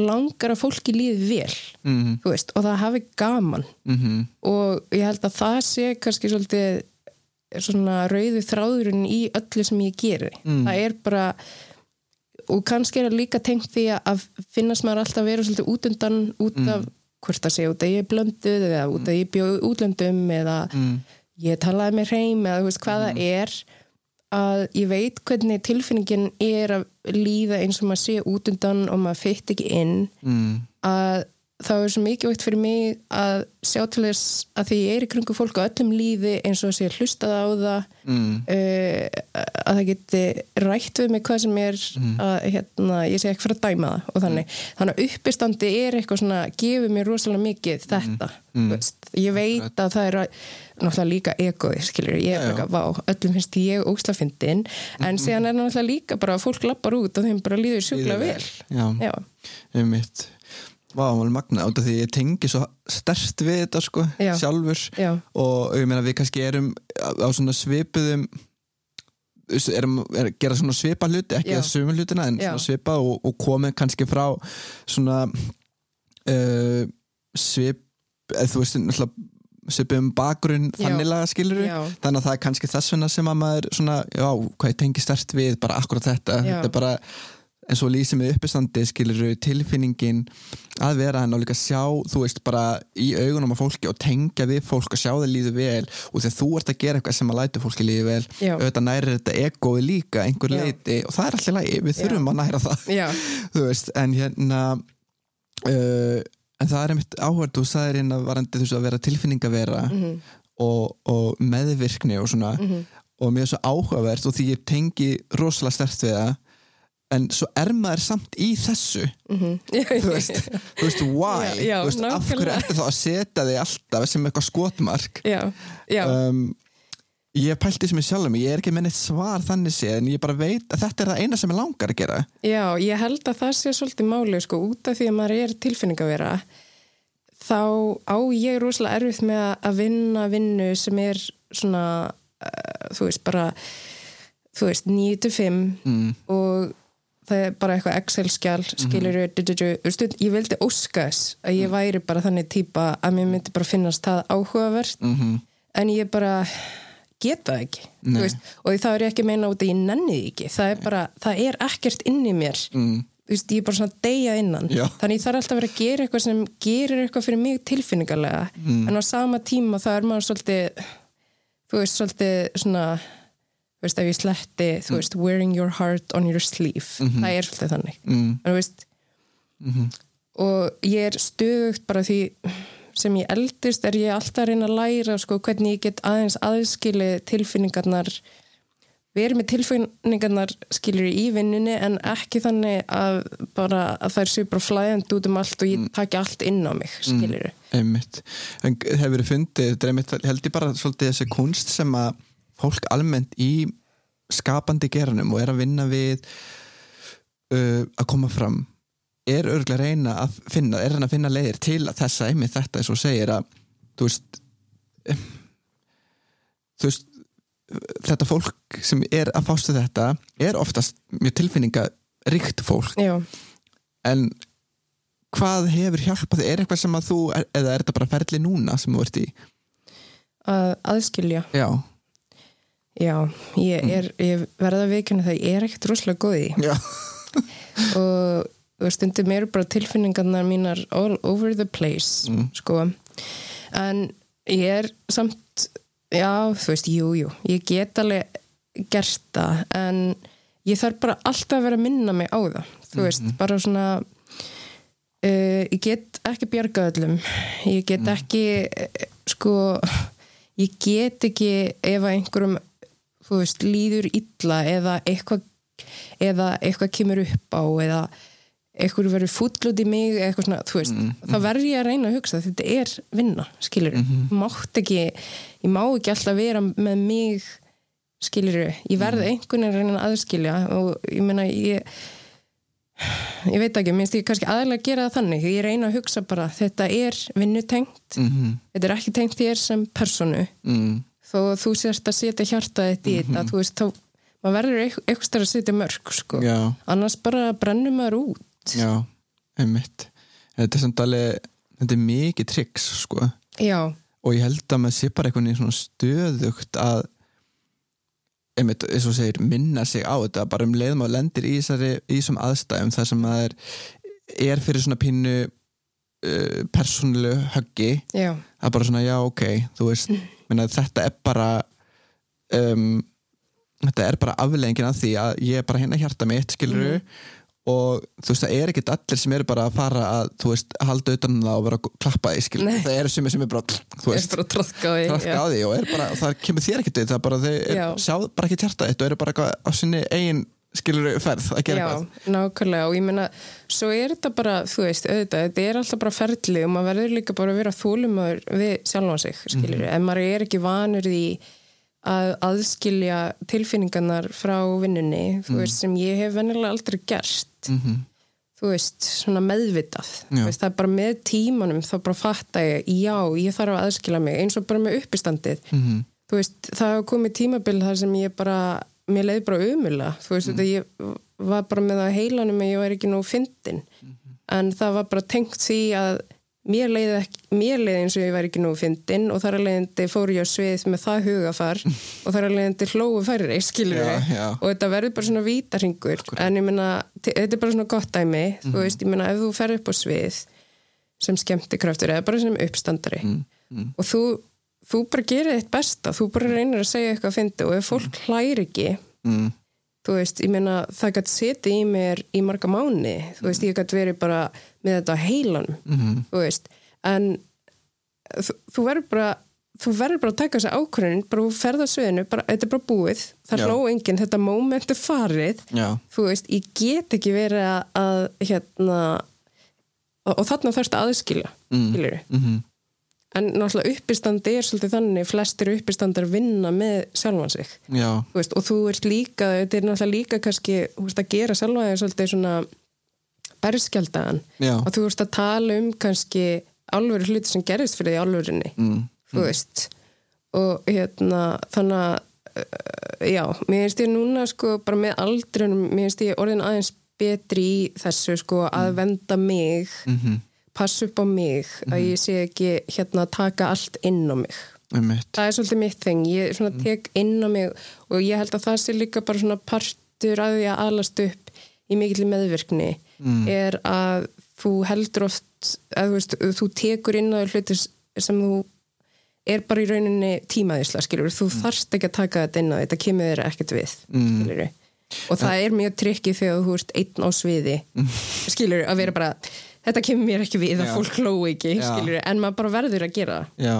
langar að fólki líði vel mhm, þú veist, og það hafi gaman. Mhm, og ég held að það sé kannski svolítið svona rauðu þráðurinn í öllu sem ég geri. Mm. það er bara og kannski er það líka tengt því að finnast maður alltaf vera svolítið út undan út af hvort það sé út að ég er blönduð eða út að ég bjóð útlöndum eða mm, ég talaði með hreim eða veist hvað það er að ég veit hvernig tilfinningin er að líða eins og maður sé út undan og maður fytt ekki inn. Mm, að það er svo mikilvægt fyrir mig að sjá til þess að því ég er í kringu fólk á öllum lífi eins og að sé hlustað á það mm, uh, að það geti rætt við mig hvað sem er að hérna, ég sé ekki fyrir að dæma það og þannig, þannig að uppistandi er eitthvað svona, gefur mér rosalega mikið þetta, Mm. veist. Ég veit að það er að, náttúrulega líka egoið, skilur, ég er bara, vá, öllum finnst ég ógslafindin en síðan er náttúrulega líka bara að fólk lappar út og þeim bara líður sjúkla vel. já, já, um mitt Vá, maður magna af því ég tengi svo stert við þetta sko, Já. sjálfur. Já, og ég meina við kannski erum á, svona svipuðum erum er, að gera svona svipa hluti ekki Já. að suma hlutina en svona svipa og, og komið kannski frá svona uh, svip eða þú veist, náttúrulega svipum bakgrunn Já. þannig laga skilur þannig að það er kannski þess vegna sem að maður svona, já, hvað ég tengi stert við bara akkurat þetta, þetta er bara en svo lýsið með uppistandi skilur tilfinningin að vera hann og líka sjá, þú veist, bara í augunum á fólki og tengja við fólk og sjá það líðu vel og þegar þú ert að gera eitthvað sem að lætu fólki líðu vel Já. auðvitað næri þetta egoið líka einhver Já. leiti og það er alltaf lægi, við Já. þurfum að næra það Já, þú veist, en hérna uh, en það er einmitt áhverð, þú sagðir hérna varandi þú veist að vera tilfinningavera Mhm. og, og meðvirkni og svona og mér er svo áhugavert og því ég tengi rosalega stert við það en svo er maður samt í þessu. Þú veist, þú veist why? Já, já, þú veist, af hverju ertu þá að setja þig alltaf sem eitthvað skotmark? Já, já, um, ég pælti sem ég sjálfum ég er ekki með neitt svar þannig séð en ég bara veit að þetta er það eina sem ég langar að gera. Já, ég held að það sé svolítið máli, sko, út af því að maður er tilfinningavera þá á ég rosalega erfitt með að vinna vinnu sem er svona, uh, þú veist, bara þú veist, 9-5 mm, og það er bara eitthvað Excel-skjál skilur stund, ég vildi óska þess að ég væri bara þannig típa að mér myndi bara finnast það áhugavert. Mm en ég bara geta það ekki veist, og þá er ég ekki meina út að ég nenni því ekki. Það er bara, það er ekkert inn í mér. Mm, veist, ég er bara svona að deyja innan. Já. þannig ég þarf alltaf að vera að gera eitthvað sem gerir eitthvað fyrir mig tilfinningarlega Mm. en á sama tíma þá er maður svolítið þú veist, svolítið svona veist, ef ég sletti þú veist, wearing your heart on your sleeve. Það er svolítið þannig. Mm, en, þú veist, og ég er stöðugt bara því sem ég eldist er ég alltaf að reyna að læra sko, hvernig ég get aðeins aðskili tilfinningarnar verið með tilfinningarnar skilur í vinnunni en ekki þannig að bara að það er sér bara flæðandi út um allt og ég taki allt inn á mig skilur einmitt. En hefur þið fundið, held ég bara svolítið þessi kunst sem að fólk almennt í skapandi geranum og er að vinna við uh, að koma fram er örgulega reyna að finna er hann að finna leiðir til að þessa einmitt þetta eins og segir að þú veist þú veist þetta fólk sem er að fástu þetta er oftast mjög tilfinningaríkt fólk. Já, en hvað hefur hjálpað? Er eitthvað sem að þú, eða er þetta bara ferli núna sem þú ert í? Að aðskilja. Já, Já, ég, er, ég verða að veikina það ég er ekkert rosalega góð í og veist, stundum eru bara tilfinningarnar mínar all over the place sko. En ég er samt já, þú veist, jú, jú ég get alveg gert það en ég þarf bara alltaf að vera að minna mig á það, þú veist, bara svona uh, ég get ekki bjargað öllum ég get ekki eh, sko ég get ekki ef að einhverjum þú veist, líður illa eða eitthvað eða eitthvað kemur upp á eða eitthvað verður fúll út í mig eitthvað svona, þú veist, þá verður ég að reyna að hugsa þetta er vinna, skilur mátt ekki, ég má ekki alltaf vera með mig skilur ég verði einhvern veginn að reyna að aðskilja og ég meina ég ég veit ekki, minnst ég kannski aðalega gera það þannig, ég reyna að hugsa bara þetta er vinnutengt mhm, þetta er ekki tengt þér sem personu mm, þó að þú sérst að setja hjartað þetta í þetta, þú veist, þá maður verður eit- eitthvað stær að setja mörg, sko. Já, annars bara brennur maður út. Já einmitt, þetta er samt alveg þetta er mikið triks, sko. Já, og ég held að maður sé bara einhvern veginn svona stöðugt að einmitt, eins og segir, minna sig á þetta. Bara um leiðum að lendir í þessum aðstæðum þar sem maður er fyrir svona pínu uh, persónulegu höggi já, það er bara svona, já, ok, þú veist minna, þetta er bara um, þetta er bara afleggingin af því að ég er bara hérna hjarta mitt skilur og þú veist, það er ekkert allir sem eru bara að fara að, þú veist, halda utan um það og vera að klappa því, skilur, Nei. það eru sem sem er bara, þú veist, trafka á því og bara, það kemur þér ekkert við, það er bara, þau Já. sjá bara ekki hjarta þitt og eru bara á sinni eigin skilur ferð að gera Já, eitthvað nákvæmlega og ég meina, svo er þetta bara, þú veist, auðvitað, þetta er alltaf bara ferli og maður verður líka bara að vera þólumöður við sjálfan sig, Mhm. ef maður er ekki vanur því að aðskilja tilfinningarnar frá vinnunni, þú Mhm. veist, sem ég hef venjulega aldrei gert, mm þú veist, svona meðvitað, Já. veist, það er bara með tímanum þá bara fatta ég, já, ég þarf að aðskilja mig, eins og bara með uppistandið, -hmm. þú veist, það hafa komið tímabil þar sem ég bara, mér leiði bara umulega, þú veist, þetta ég var bara með það heilanum að ég var ekki nú fyndin, en það var bara tengt því að mér leiði, ekki, mér leiði eins og ég væri ekki nú fyndin og þar að leiðandi fór ég á svið með það hugafar og þar að leiðandi hlóðu færri, skilur við og þetta verður bara svona vítarhingur en ég meina, te- þetta er bara svona gott dæmi. Mhm. þú veist, ég meina, ef þú fer upp á svið sem skemmtikraftur eða bara sem uppstandari Mhm, og þú, þú bara gerir þitt besta þú bara reynir að segja eitthvað að fyndi og ef fólk hlæri ekki mm, þú veist, ég meina, það gæti setið í mér í marga mánu, þú veist, ég gæti verið bara með þetta á heilanum mhm, þú veist, en þú, þú verður bara þú verður bara að taka þessi ákvörðin bara þú ferð á sviðinu, bara, þetta er bara búið það hló enginn, þetta moment er farið já, þú veist, ég get ekki verið að, að hérna og, og þarna þarfst að aðskilja Mm. skilur mhm, en náttúrulega uppistandi er svolítið þannig flestir uppistandar vinna með sjálfan sig. Þú veist, og þú ert líka þetta er náttúrulega líka kannski veist, að gera sjálfa þig svolítið svona berskjaldaðan. Já, og þú veist að tala um kannski alvöru hluti sem gerist fyrir því alvörinni mm, þú veist. Og hérna þannig að uh, já, mér finnst ég núna sko bara með aldrunum, mér finnst ég orðin aðeins betri í þessu sko að venda mig, mhm, passa upp á mig að ég sé ekki hérna að taka allt inn á mig. Einmitt, það er svolítið mitt þeng, ég svona tek inn á mig og ég held að það sé líka bara svona partur að því að alast upp í mikill meðvirkni Mm. er að þú heldur oft að þú veist, þú tekur inn á hluti sem þú er bara í rauninni tímaðisla, þú þarft ekki að taka þetta inn á þetta kemur þér ekkert við, Mm. skilur og það er mjög trikki þegar þú ert einn á sviði skilur að vera bara þetta kemur mér ekki við, að fólk hló ekki Já. skilur, en maður bara verður að gera það já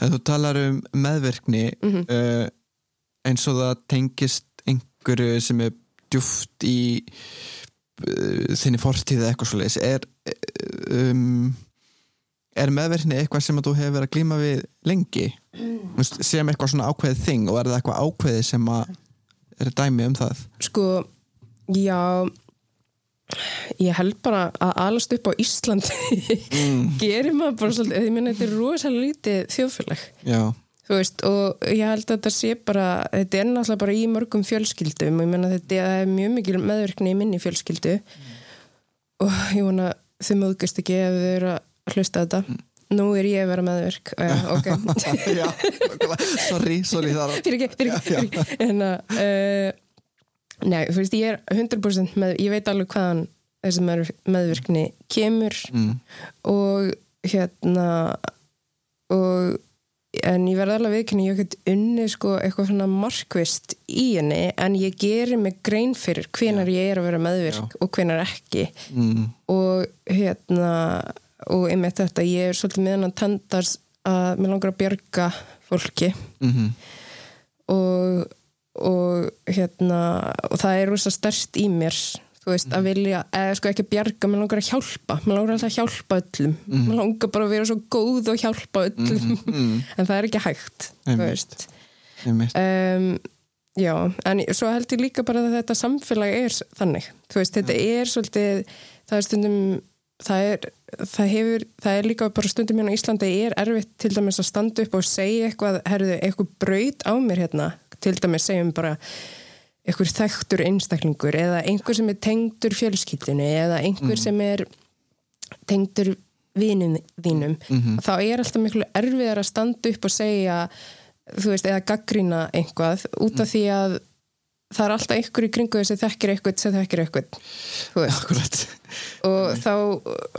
en þú talar um meðverkni Mhm. uh, eins og það tengist einhverju sem er djúft í uh, þinni fortíð eða eitthvað svoleiðis er um, er meðverkni eitthvað sem að þú hefur verið að glíma við lengi mm. sem eitthvað svona ákveðið þing og er það eitthvað ákveðið sem að er dæmi um það Sko, já ég held bara að alast upp á Íslandi. Gerir maður bara svolítið, ég meina þetta er rosalega lítið þjóðfélag, veist og ég held að þetta sé bara, þetta er náttúrulega bara í mörgum fjölskyldum. Og ég meina þetta er mjög mikil meðverkni í minni fjölskyldu. Og ég vona þau mögust ekki ef þau eru að hlusta þetta. Nú er ég að vera meðverk já, ok. Sorry, sorry fyrir ekki, fyrir ekki. En að, uh, nei, þú veist, ég er 100% með, ég veit alveg hvaðan þessi með, meðvirkni kemur mm, og hérna og en ég verði alveg viðkynni, ég get unni sko eitthvað svona markvist í henni en ég geri mig grein fyrir hvenar ég er að vera meðvirk og hvenar ekki. Mm, og hérna og einmitt þetta, ég er svolítið með hann tendars að mér langar að bjarga fólki. Mm, og, og hérna og það er rosa stærst í mér þú veist, að vilja, eða sko ekki bjarga mér langar að hjálpa, mér langar alltaf að hjálpa öllum. Mér langar bara að vera svo góð og hjálpa öllum, mm, en það er ekki hægt þú veist. Um, já, en svo held ég líka bara að þetta samfélag er þannig, þú veist, þetta er svolítið, það er stundum það er, það hefur það er líka bara stundum hérna á Íslandi er erfitt til dæmis að standa upp og segja eitthvað herðu, eitthvað braut á mér hérna til dæmis segjum bara eitthvað þekktur einstaklingur eða einhver sem er tengdur fjölskyldinu eða einhver sem er tengdur vinum þínum þá er alltaf miklu erfiðar að standa upp og segja þú veist, eða gaggrína einhvað út af því að það er alltaf einhver í kringu þessi þekkir eitthvað sem þekkir eitthvað og þá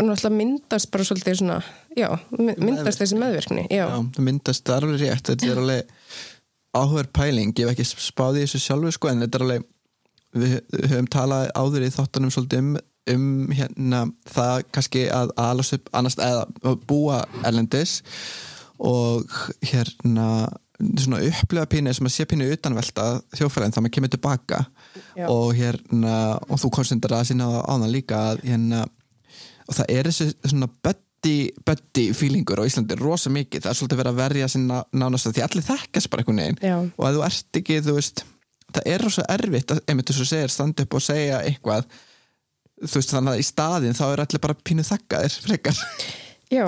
náttúrulega myndast bara svolítið svona já, my- myndast þessi meðvirkni já, Já, það myndast, það er alveg rétt þetta er alveg áhugaður pæling ég hef ekki spáð í þessu sjálfu sko en þetta er alveg við höfum talað áður í þáttunum svolítið um, um hérna það kannski að alast upp annars eða búa erlendis og hérna svona upplega pínu sem að sé pínu utanvelta þjófælegin þá maður kemur tilbaka Já. og hérna og þú konsentar að sína á það líka að hérna og það er þessi svona buddy, buddy feelingur á Íslandi rosa mikið, það er svolítið verið að verja sinna nánast að því allir þekkast bara einhvern veginn. Já, og að þú ert ekki, þú veist það er rosa erfitt að, einmitt þess að segja standa upp og segja eitthvað þú veist, þannig að í staðin þá er allir bara pínu þakkaðir frekar. Já,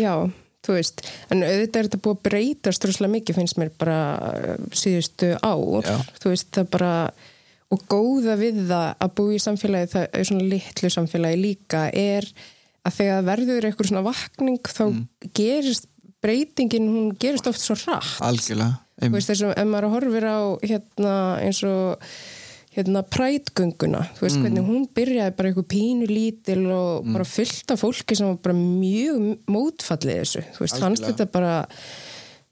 já þú veist, en auðvitað er þetta búið að breytast rosalega mikið finnst mér bara uh, síðustu ár, Já. þú veist það bara, og góða við það að búa í samfélagi, það er svona litlu samfélagi líka, er að þegar verður eitthvað svona vakning þá Mm. gerist breytingin, hún gerist oft svo hratt algjörlega þessum, ef maður horfir á hérna eins og hérna prætgönguna, þú veist Mm. hvernig hún byrjaði bara eitthvað pínu lítil og bara fyllt af fólki sem var bara mjög mótfallið þessu, þú veist, Algjörlega. þetta bara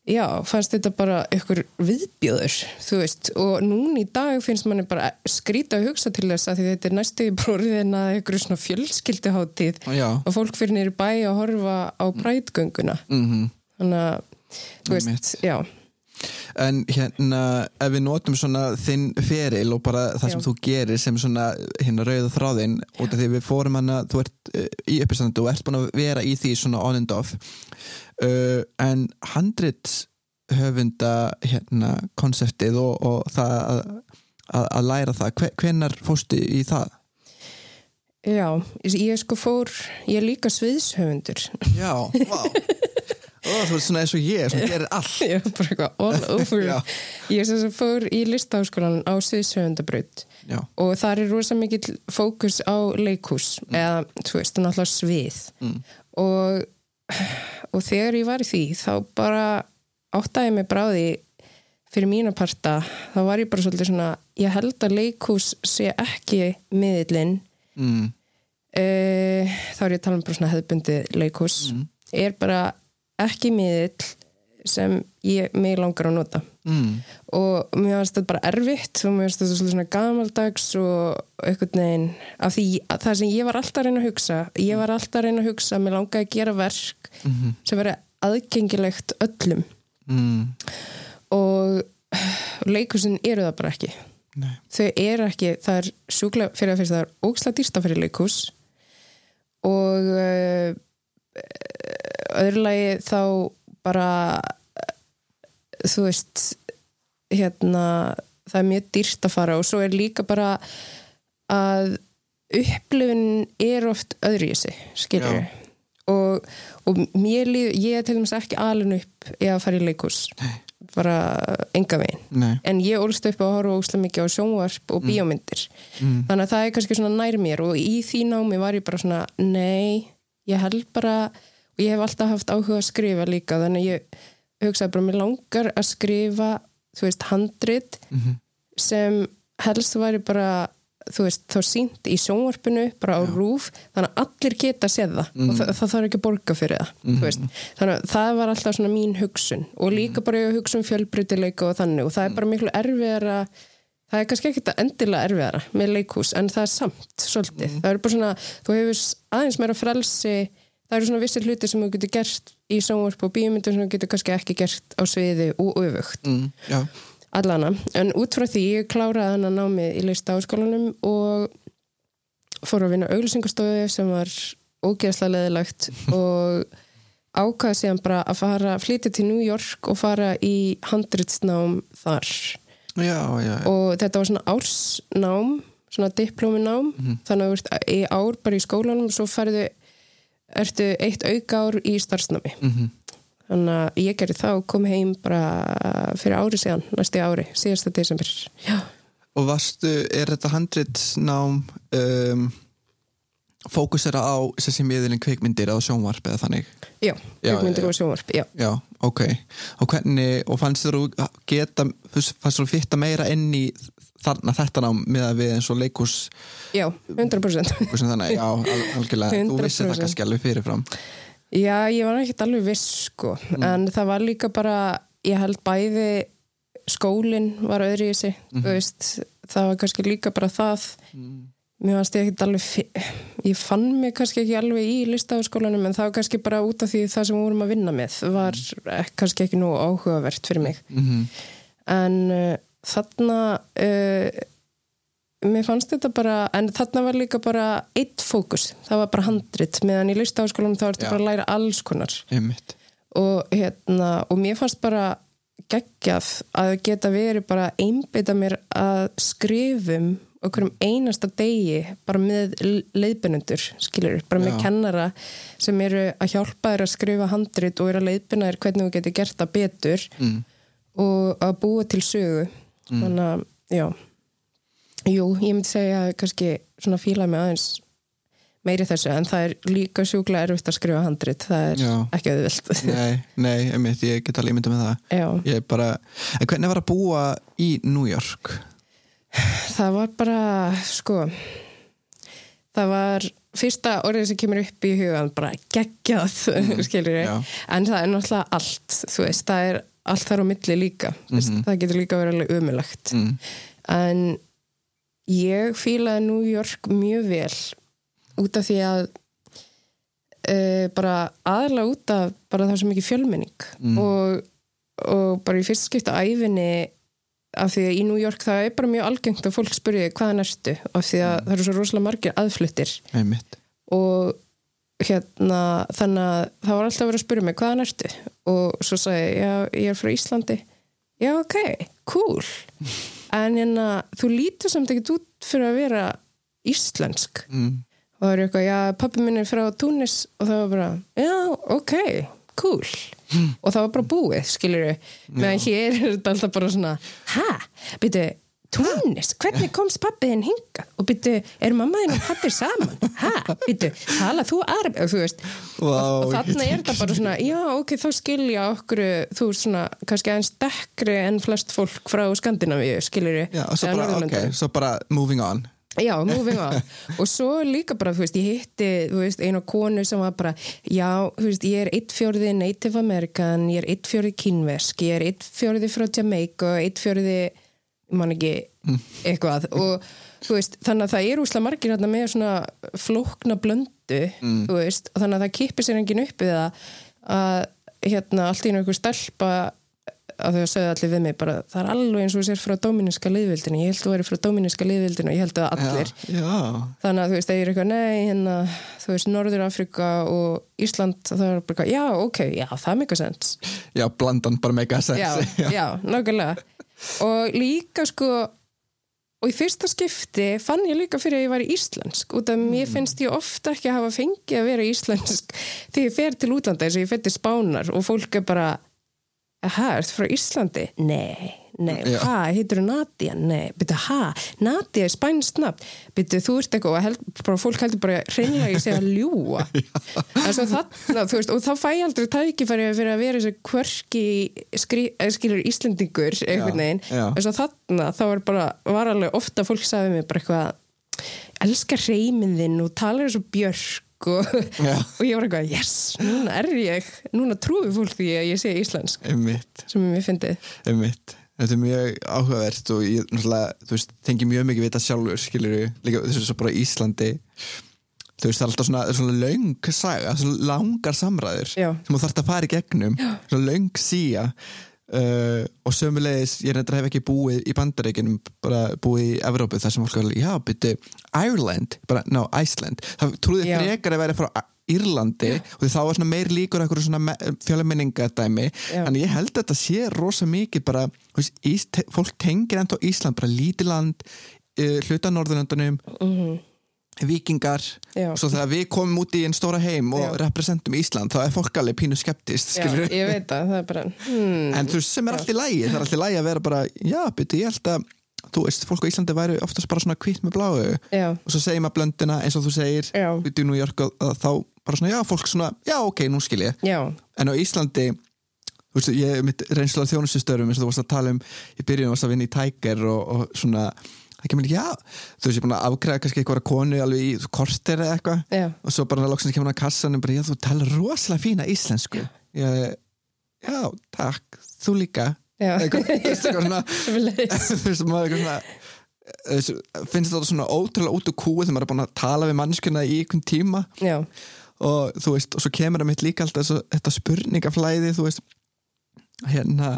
já, fannst þetta bara ykkur viðbjöður, þú veist og núna í dag finnst manni bara skrýta að hugsa til þess að þetta er næstu í bróriðin að ykkur svona fjölskylduháttíð Já. og fólk fyrir nýri bæ að horfa á prætgönguna Mhm. þannig að, þú veist, Einmitt. já En hérna, ef við notum svona þinn feril og bara það sem Já. þú gerir sem svona hérna rauða þráðinn út af því við fórum hana, þú ert uh, í uppistandu og ert búin að vera í því svona on and off uh, en handrit höfunda hérna konseptið og, og það að, að, að læra það, Hve, hvenar fórstu í það? Já, ég sko fór, ég er líka sviðshöfundur. Já, vá Ó, þú ert svona eins og ég sem gerir allt. Ég er bara eitthvað all over. Ég sem sagt fór í listaháskólan á sviðshöfundabraut Já, og þar er rosa mikill fókus á leikhús eða, þú veist, náttúrulega svið. Mm. Og, og þegar ég var í því, þá bara áttaði mig bráði fyrir mína parta, þá var ég bara svolítið svona, ég held að leikhús sé ekki miðillinn. Mm, uh, þá er ég að tala um bara svona hefðbundi leikhús. Er bara ekki miðill sem ég mig langar að nota. Mm, og mér finnst þetta bara erfitt og mér finnst þetta svona gamaldags og einhvern veginn af því að það sem ég var alltaf að reyna að hugsa ég var alltaf að reyna að hugsa að mér langaði að gera verk Mhm. sem veri aðgengilegt öllum. Mm, og leikhúsin eru það bara ekki. Nei, þau eru ekki, það er sjúklega fyrir að fyrst það er ókslega dýrsta fyrir leikhús. Og uh, öðru lagi þá bara þú veist hérna, það er mjög dýrst að fara og svo er líka bara að upplifun er oft öðru í þessi skilur Já. og, og mér líð, ég til dæmis ekki alin upp í að fara í leikhús bara enga veginn. En ég ólst upp að horfa óslega mikið á sjónvarp og bíómyndir. Mm. þannig að það er kannski svona nær mér og í því námi var ég bara svona nei, ég held bara og ég hef alltaf haft áhuga að skrifa líka þannig að ég hugsaði bara mér langar að skrifa, þú veist, handrit Mhm. sem helst væri bara þú veist, þá sínt í sjónvarpinu bara á rúf, þannig að allir geta séð það. Og það, það þarf ekki að borga fyrir það þú veist, þannig að það var alltaf svona mín hugsun. Og líka bara ég að hugsa um fjölbreytileika og þannig og það er bara miklu erfiðara það er kannski ekkert að endilega erfiðara með leikhús en það er samt svolítið, það er bara svona þú hefur aðeins meira frelsi það eru svona vissir hluti sem þú getur gert í sjónvarp og bíómyndir sem þú getur kannski ekki gert á sviði og öfugt. Mm, allana, en út frá því ég kláraði hann að námið í lista áskólanum og fór að vinna auglýsingastofu sem var ógeðslega leðilegt og ákvaði síðan bara að fara flytja til New York og fara í handritsnám þar. Já, já, já. og þetta var svona ársnám svona diplóminám. Þannig að þú ert í ár bara í skólanum og svo færðu ertu eitt auka ár í starfsnámi Mhm. þannig að ég gerði það og kom heim bara fyrir ári síðan, næsti ári síðasta desember já, Og varstu, er þetta handritsnám um, fókusera á þessi miðurinn kveikmyndir eða sjónvarp eða þannig? já, já. og sjónvarp já. Já, ok. Og hvernig, og fannst þér þú geta, fannst þú fitta meira inn í þarna þetta nám með að við eins og leikús já, 100% eitthvað sem þannig, já, al algjörlega, þú vissir það 100%. kannski alveg fyrirfram. já, ég var ekki alveg viss sko, en það var líka bara ég held bæði skólinn var öðru í þessi þú veist, það var kannski líka bara það. Mér fannst ég ekki alveg fi- ég fann mig kannski ekki alveg í listafaskólanum en það var kannski bara út af því það sem við vorum að vinna með var mm. kannski ekki nú áhugavert fyrir mig. Mm en uh, þarna uh, mér fannst þetta bara en þarna var líka bara eitt fókus, það var bara handrit. Meðan í listafaskólanum þá ertu bara að læra alls konar. Og, hérna, og mér fannst bara geggjað að geta verið bara einbytta mér að skrifum okkur um einasta degi bara með leiðbynendur skilur, bara með Já. kennara sem eru að hjálpa þér að skrifa handrit og eru að leiðbyna þér hvernig þú getur gert það betur Mm. og að búa til sögu. Þannig að, já Jú, ég myndi segja að kannski svona fílaði mig aðeins meiri þessu en það er líka sjúklega erfitt að skrifa handrit það er Já. ekki auðvilt Nei, nei, einmitt, ég get alveg ímynda með það Já, Ég er bara, en hvernig var að búa í New York? það var bara sko það var fyrsta orðið sem kemur upp í hugan bara geggjað skilur Já. en það er náttúrulega allt þú veist, það er allt þar á milli líka mm Mhm. það getur líka verið alveg umilagt Mm. en ég fílaði New York mjög vel út af því að uh, bara aðalega út af bara það sem ekki fjölmenning Mm. og, og bara í fyrst skipta æfinni af því að í New York það er bara mjög algengt að fólk spyrja hvaðan ertu? af því að það eru svo rosalega margir aðfluttir. Einmitt. Og hérna þannig að það var alltaf vera að spyrja mig hvaðan ertu? Og svo sagði ég, ég er frá Íslandi. Já, ok, cool en hérna, þú lítur samt ekkert út fyrir að vera íslensk. Mm. og það er eitthvað, já, pappi minn er frá Túnis og það var bara, já, ok cool. Og það var bara búið, skilur við meðan hér er þetta alltaf bara svona ha, byrju, Túnis hvernig komst pappiðin hinga og byrju, er mammaðin og pappir saman? Ha, byrju, tala þú arab og þú veist, Vá, og, og þarna er þetta bara svona, já, ok, þá skilja okkur, þú svona, kannski aðeins dekkri en flest fólk frá Skandinavíu, og svo bara, ok, svo bara moving on. Já, moving on. og svo líka bara, þú veist, ég hitti, þú veist, einu konu sem var bara, já, þú veist, ég er eitt fjórði Native American, ég er eitt fjórði kínversk, ég er eitt fjórði frá Jamaica, eitt fjórði, man ekki, eitthvað. Og þú veist, þannig að það er úslega margir hérna með svona flókna blöndu, þú veist, og þannig að það kippir sér enginn upp við að hérna allt í einhver stelpa að þau sögðu allir við mig bara það er alveg eins og sér frá dóminíska liðvildinu ég held að þú væri frá dóminíska liðvildinu og ég held að allir. Já, já, þannig að þú veist, það er eitthvað nei hérna, þú veist, Norður Afrika og Ísland, það er bara, já, ok já, það er mjög sens já, blandan bara mega sense já, já, nákvæmlega. Og líka sko og í fyrsta skipti fann ég líka fyrir að ég var íslensk. Út af mér finnst ég ofta ekki að hafa fengið að vera íslensk þegar ég fer til útlanda eins og ég fer til Spánar og fólk er bara Hæ, ertu frá Íslandi? Nei, nei, Já. hæ, heitir þú Nadia? Nei, byrju, hæ, Nadia er spænst nafn. Byrju, þú ert eitthvað held, bara, fólk heldur bara hreinlega ég segja að ljúa svo þarna, veist, og þá fæ ég aldrei tækifæri fyrir að vera skri, eða skilur Íslendingur einhvern veginn, en svo þarna þá var bara, var alveg ofta fólk sagði mér bara eitthvað elskar reyminn þinn og talar eins og björk og, Já. og ég var eitthvað, yes, núna er ég núna trúi fólk því að ég sé íslensk. Einmitt, sem ég einmitt. Þetta er mjög áhugavert og ég veist, tengi mjög mikið vita sjálfur, skilur líka þessu svo bara Íslandi. Þú veist, það er alltaf svona, svona löng saga, svona langar samræður Já. sem þú þarft að fara í gegnum, svona löng síja uh, og sömulegis ég reyndar hef ekki búið í bandaríkinum bara búið í Evrópu þar sem fólk er já, byrju, Ireland, bara, no, Iceland. Það trúði Já. frekar að vera frá Írlandi og því þá var svona meir líkur eitthvað svona fjölminningadæmi Já. en ég held að þetta sé rosa mikið bara, veist, ís, te, fólk tengir enda á Ísland, bara lítið land uh, hluta Norðurlöndunum vikingar Já. svo þegar við komum út í einn stóra heim og Já. representum Ísland, þá er fólk alveg pínu skeptist, Já, ég veit að það er bara hmm, en þú veist, sem er allt í lægi, það er allt í lægi að vera bara, já, byrju, ég held að þú veist, fólk á Íslandi væri oftast bara svona kvitt með bláu. Já, og svo segir maður blöndina eins og þú segir út í New York og og þá bara svona, já, fólk svona, já, ok, nú skil ég. Já, en á Íslandi þú veist, ég mitt reynslu af þjónustustörum eins og þú varst að tala um, í byrjun varst að vinna í Tiger og, og svona það kemur, já, þú veist, ég er búin að afgræða kannski eitthvað konu alveg í korter eða eitthvað. Já, og svo bara loksins kemur hann að kassanum bara, já, þú talar rosalega fína íslensku. Já, já takk, þú líka. Eitthvað, þú veist, eitthvað svona þú veist, maður eitthvað svona þessu- finnst þetta svona ótrúlega út úr kúi þegar maður er búin að tala við mannskuna í einhvern tíma. Og þú veist, og svo kemur það mitt líka alltaf þetta spurningaflæði, þú veist hérna,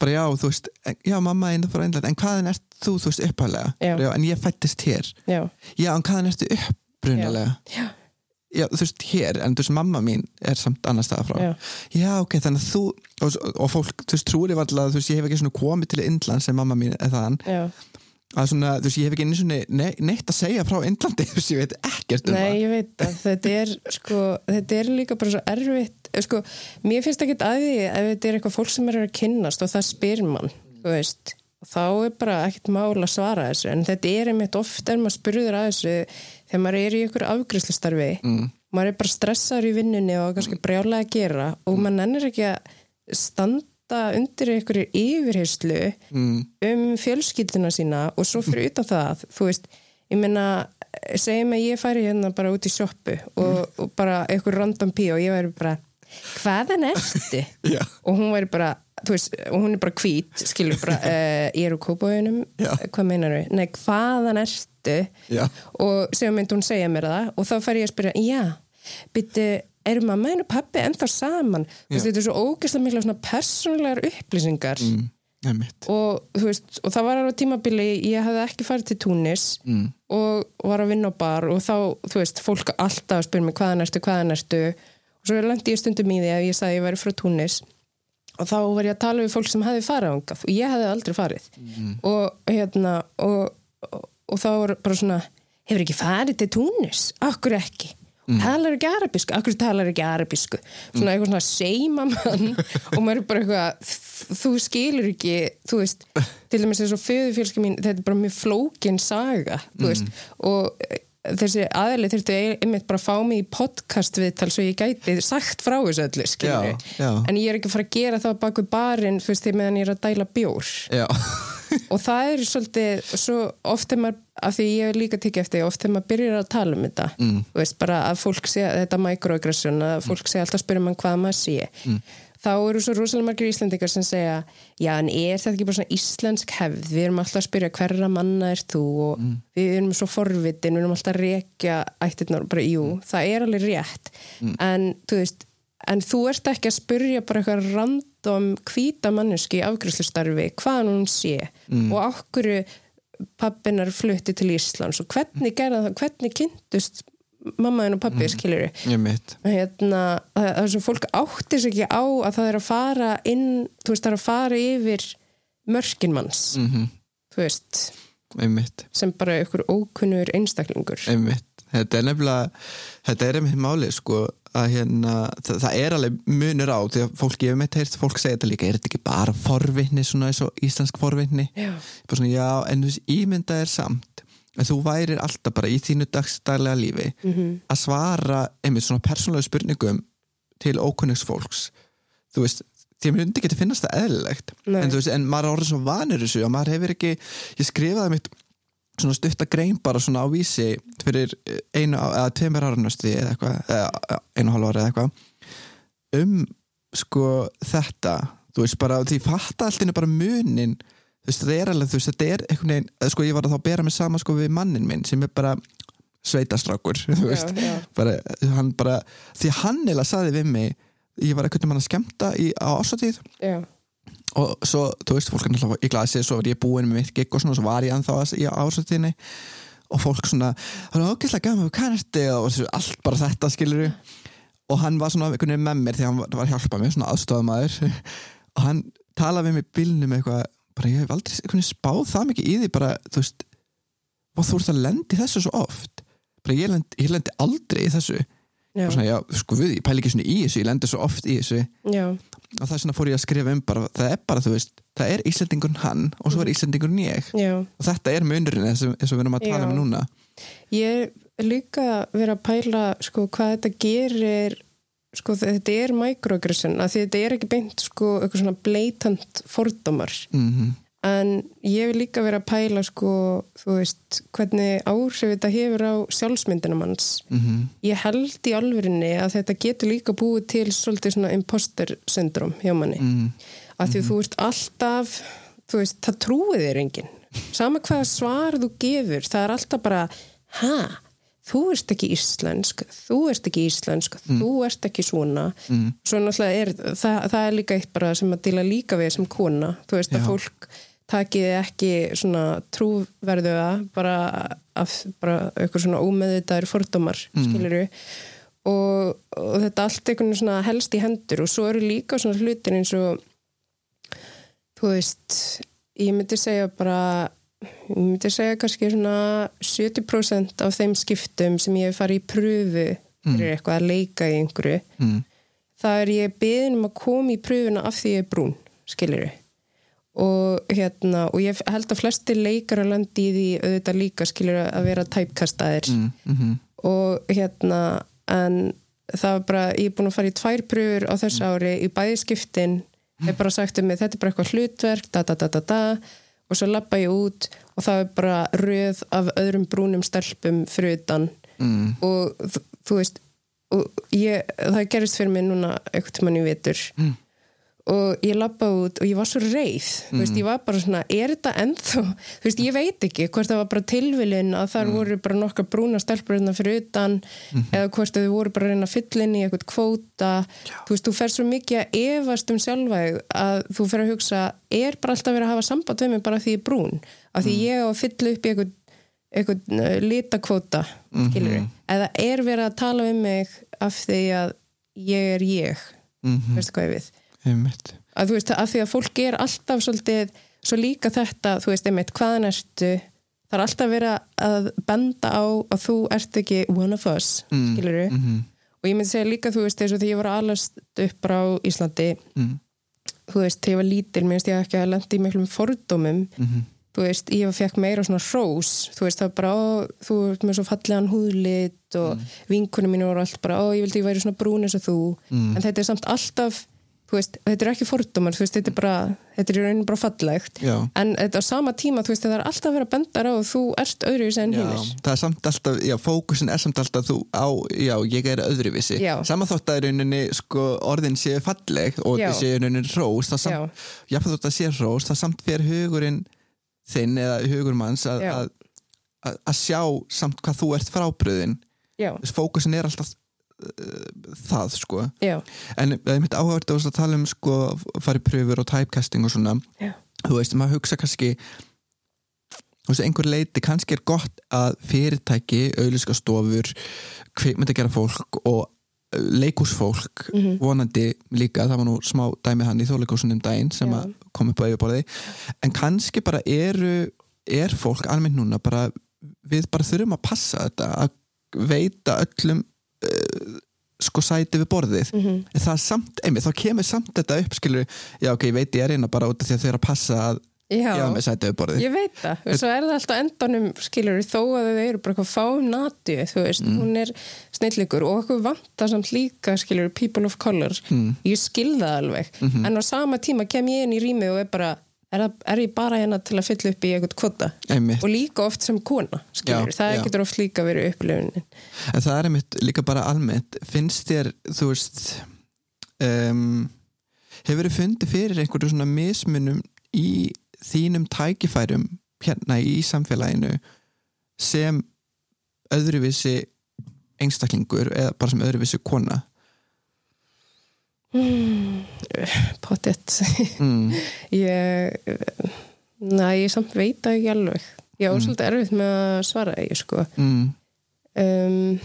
bara já, þú veist já, mamma er frá England, en hvaðan ert þú, þú veist, upphálega, en ég fættist hér. Já, já, en hvaðan ertu upprunalega? Já, já, þú veist, hér, en þú veist, mamma mín er samt annars staðar frá. Já. já, ok, þannig að þú og, og fólk, þú veist, trúir ég varlega, þú veist, ég hef ekki svona komið til Indland sem mamma mín er já. að svona, þú veist, ég hef ekki einu svona ne neitt að segja frá Indlandi, þú veist, ég veit ekkert um Nei, ég veit að þetta er sko, þetta er líka bara svo erfitt sko, mér finnst ekki að því ef þetta er eitthvað fólk sem er að kynnast og það spyr mann, þú veist þá er bara ekkert mál að svara þessu. En þetta er einmitt oft er maður spurður að þessu þegar maður er í ykkur afgriðslustarfi mm. maður er bara stressaður í vinnunni og kannski brjálega að gera og maður nennir ekki að standa undir ykkur yfirheyslu Mm. um fjölskylduna sína og svo fyrir utan það, þú veist. Ég meina, segjum að ég færi hérna bara út í sjoppu og, og bara einhver random pí og ég væri bara hvaðan ertu? Og hún væri bara, veist, og hún er bara hvít skilur bara, uh, ég er úr kópáðunum Já. hvað meinar við? Nei, hvaðan ertu? Já. og segjum myndi hún segja mér það og þá fær ég að spyrja, já byrju, eru mamma og pappi ennþá saman? Veist, þetta er svo ógeðslega mikla svona persónulegar upplýsingar Mm. Og veist, og það var alveg tímabili ég hafði ekki farið til Túnis Mm. og var að vinna á bar og þá, þú veist, fólk alltaf spyrja mig hvaðan ertu, hvaðan ertu svo lendi ég stundum í því að ég sagði að ég væri frá Túnis. Og þá var ég að tala við fólk sem hefði farið ángað og ég hefði aldrei farið. Og hérna og, og, og þá var bara svona hefur ekki farið til Túnis? Akkur ekki? Talar ekki arabísku, akkur talar ekki arabísku? Svona eitthvað svona seima mann. Og maður er bara eitthvað þú skilur ekki, þú veist til dæmis eins og föðufélski mín, þetta er bara mjög flókin saga, þú veist. Og þessi aðli þurfti einmitt bara að fá mig í podcast viðtal svo ég gæti sagt frá þessu öllu, já. en ég er ekki að fara að gera það bak við barinn, þú veist, því meðan ég er að dæla bjór Já. og það er svolítið svo oft er maður, af því ég er líka tekið eftir oft er maður byrjar að tala um þetta mm. veist, bara að fólk sé, þetta microaggression að fólk sé alltaf að spyrja mann hvað maður sé mm. Þá eru svo rosalega margir íslendingar sem segja, já en er þetta ekki bara svona íslensk hefð, við erum alltaf að spyrja hverra manna er þú? Og við erum svo forvitin, við erum alltaf að rekja ættirnar, bara jú, það er alveg rétt. En þú veist en þú ert ekki að spyrja bara eitthvað random hvíta manneski í afgriðslustarfi hvaðan hún sé og okkur pappinar flutti til Íslands og hvernig gerða það, hvernig kynntust mammaðin og pappið, mm. Einmitt. hérna, það er svo fólk áttir sig ekki á að það er að fara inn, þú veist, það er að fara yfir mörkinmanns Mm þú veist, Einmitt. sem bara ykkur ókunnur einstaklingur Einmitt. Þetta er nefnilega, þetta er einmitt málið sko að hérna, það, það er alveg munur á því að fólk gefur mitt heyrst, fólk segja þetta líka, er þetta ekki bara forvitni svona eins og íslensk forvitni? Já. Bara svona, já, en þú veist, ímynda er samt að þú værir alltaf bara í þínu dagstælega lífi -hmm. að svara einmitt svona persónulega spurningum til ókunnugs fólks þú veist, því að mér ekki að finnast það eðlilegt Nei. en, þú veist, en maður er orðið svo vanur þessu og maður hefur ekki, ég skrifaði mitt svona stutta grein bara svona á vísi fyrir einu eða tveimur árunasti eða eitthvað eða einu og hálfa ára eða eitthvað um sko þetta þú veist bara, því fatta allt innu bara munin þú veist, þetta er alveg, þú veist, þetta er einhvern veginn, sko ég var að þá bera mig saman sko við mannin minn sem er bara sveitastrákur, þú veist. já. bara, hann bara, því hann eða saði við mig, ég var einhvern veginn að skemmta í, á ásatíð Já, og svo, þú veist, fólk er náttúrulega í glasi svo var ég búinn með mitt gig og svona, svo var ég anþá í ásatíðinni og fólk svona, það var ógeðslega gaman við kannasti og svo, allt bara þetta skilur og hann var svona einhvern veginn með mér því hann var, var að hjálpa mér, svona aðstofamæður og hann talaði við mig bílnum eitthvað, bara ég hef aldrei spáð það mikið í því, bara, þú veist og þú ert að lendi þessu svo oft. Bara ég lendi, ég lendi aldrei í þessu. Já, og svona, já, sko við, ég pæli ekki svona í þessu ég lendi svo oft í þessu. Já, og það er svona fór ég að skrifa um bara, það er bara, þú veist það er Íslandingurinn hann og svo er Íslandingurinn ég. Já. og þetta er munurinn eins og, við erum að tala um núna. Ég er líka verið að pæla sko hvað þetta gerir sko þetta er microaggression að þetta er ekki beint sko eitthvað svona blatant fordómar. Mm en ég vil líka vera að pæla sko þú veist hvernig áhrif þetta hefur á sjálfsmyndina manns. -hmm. ég held í alvörinni að þetta getur líka búið til svolítið svona imposter syndrom hjá manni. Mm. að því þú ert alltaf þú veist, það trúið þér enginn. Sama hvaða svar þú gefur það er alltaf bara, ha þú ert ekki íslensk, þú ert ekki íslensk, þú ert ekki svona Mm. svo náttúrulega er það, það er líka eitt bara sem að dila líka við sem kona, þú veist Já. að fólk takið ekki svona trúverðuða bara af bara eitthvað svona ómeðvitaður fordómar, mm. skilur og, og þetta allt einhvern svona helst í hendur og svo eru líka svona hlutir eins og þú veist ég myndi segja bara ég myndi segja kannski svona 70% af þeim skiptum sem ég hef farið í pröfu fyrir eitthvað að leika í einhverju Mm. það er ég beðin um að koma í pröfuna af því ég er brún, skilur og hérna og ég held að flesti leikar að landi í því auðvitað líka skilur að vera tæpkastaðir mm, mm og hérna en það var bara, ég er búin að fara í tvær pröfur á þessu ári í bæði skiptin. Ég bara sagt um mig, þetta er bara eitthvað hlutverk da da da da da og svo lappa ég út og það er bara röð af öðrum brúnum stelpum fyrir utan. Mm, og þú, veist og ég, það gerist fyrir mig núna eitthvað tímann í vetur. Mm. Og ég lappa út og ég var svo reið. Þú veist, ég var bara svona, er þetta ennþá? Veist, ég veit ekki hvort það var bara tilvilin að þar voru bara nokkar brúna stelpur hérna fyrir utan eða hvort þau voru bara að reyna að fylla inn í eitthvað kvóta. Þú veist, þú fer svo mikið að efast um sjálfa þig að þú fer að hugsa er bara alltaf verið að hafa samband við mig bara því ég er brún? Af því ég á að fylla upp í eitthvað eitthvað uh, litakvóta skilur eða er verið að tala við mig af því að ég er ég? Mm veistu hvað ég við einmitt að þú veist, af því að fólk er alltaf svolítið, svo líka þetta þú veist, einmitt, hvaðan ertu það er alltaf verið að benda á að þú ert ekki one of us mm. skilur mm og ég myndi segja líka, þú veist, eins og því ég var alast upp á Íslandi mm. þú veist, þegar ég var lítil, mér finnst ég ekki að lendi í miklum fordómum Mhm. þú veist, ég fekk meira svona hrós þú veist, það var bara, ó, þú ert með svo fallegan húðlit og mm. vinkunum mínu voru allt bara, ó, ég vildi ég væri svona brún eins og þú, Mm. en þetta er samt alltaf þú veist, þetta er ekki fordómar, veist, þetta er bara þetta er í rauninu bara fallegt. Já. en þetta á sama tíma, veist, það er alltaf að vera að benda á og þú ert öðruvísi en hinnir það er samt alltaf, já, fókusin er samt alltaf þú á, já, ég er öðruvísi. Já. sama þótt að í rauninni, sko, orðin séu falleg og það séu í rauninni rós það samt, já, þótt að sé rós það samt fyrir hugurinn þinn eða hugur manns að, Já. að, að, að sjá samt hvað þú ert frábriðin fókusin er alltaf það, sko. Já, en það er mitt áhverð að tala um, sko, farið pröfur og typecasting og svona. Já, þú veist, maður hugsa kannski einhver leiti kannski er gott að fyrirtæki, auðlýskastofur kvikmyndagera fólk og uh, leikúsfólk Mhm. vonandi líka, það var nú smá dæmi hann í þjóðleikúsunum daginn sem Já. að kom upp á yfirborði, en kannski bara eru, er fólk almennt núna bara, við bara þurfum að passa þetta, að veita öllum uh, sko sæti við borðið. Mhm, En það er samt, einmitt, þá kemur samt þetta upp skilur, já ok, ég veit ég er hérna bara út af því að þau eru að passa að já, hafa með sætið við borðið. Ég veit það. Og svo er það alltaf endanum, skilur þó að þau eru bara eitthvað fáum nati þú veist, Mm. hún er snilligur og okkur vantar samt líka, skilur people of color, Mm. ég skil það alveg. Mhm. en á sama tíma kem ég inn í rýmið og er bara, er, það, er ég bara hérna til að fylla upp í eitthvað kvota einmitt, og líka oft sem kona, Já, það já. getur oft líka verið upplifunin. En það er einmitt líka bara almennt, finnst þér þú veist um, hefur þið fundið fyrir einhverju svona mismunum í þínum tækifærum hérna í samfélaginu sem öðruvísi einstaklingur eða bara sem öðruvísi kona pottet mm. ég næ, ég samt veit það ekki alveg ég á Mm. svolítið erfitt með að svara því sko Mm. um,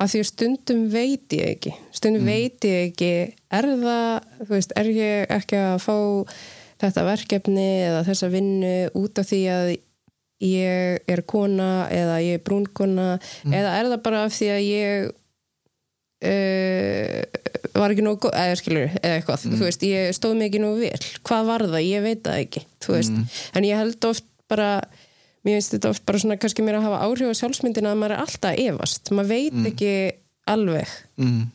að því að stundum veit ég ekki stundum Mm. veit ég ekki er það, þú veist, er ég ekki að fá þetta verkefni eða þessa vinnu út af því að ég er kona eða ég er brúnkona Mm. eða er það bara af því að ég uh, var ekki nógu eða skilur eða eitthvað, Mm. þú veist, ég stóð mig ekki nógu vel. Hvað var það, ég veit það ekki þú veist, Mm. en ég held oft bara mér finnst þetta oft bara svona kannski mér að hafa áhrif á sjálfsmyndina að maður er alltaf að efast. Maður veit ekki alveg. Mm.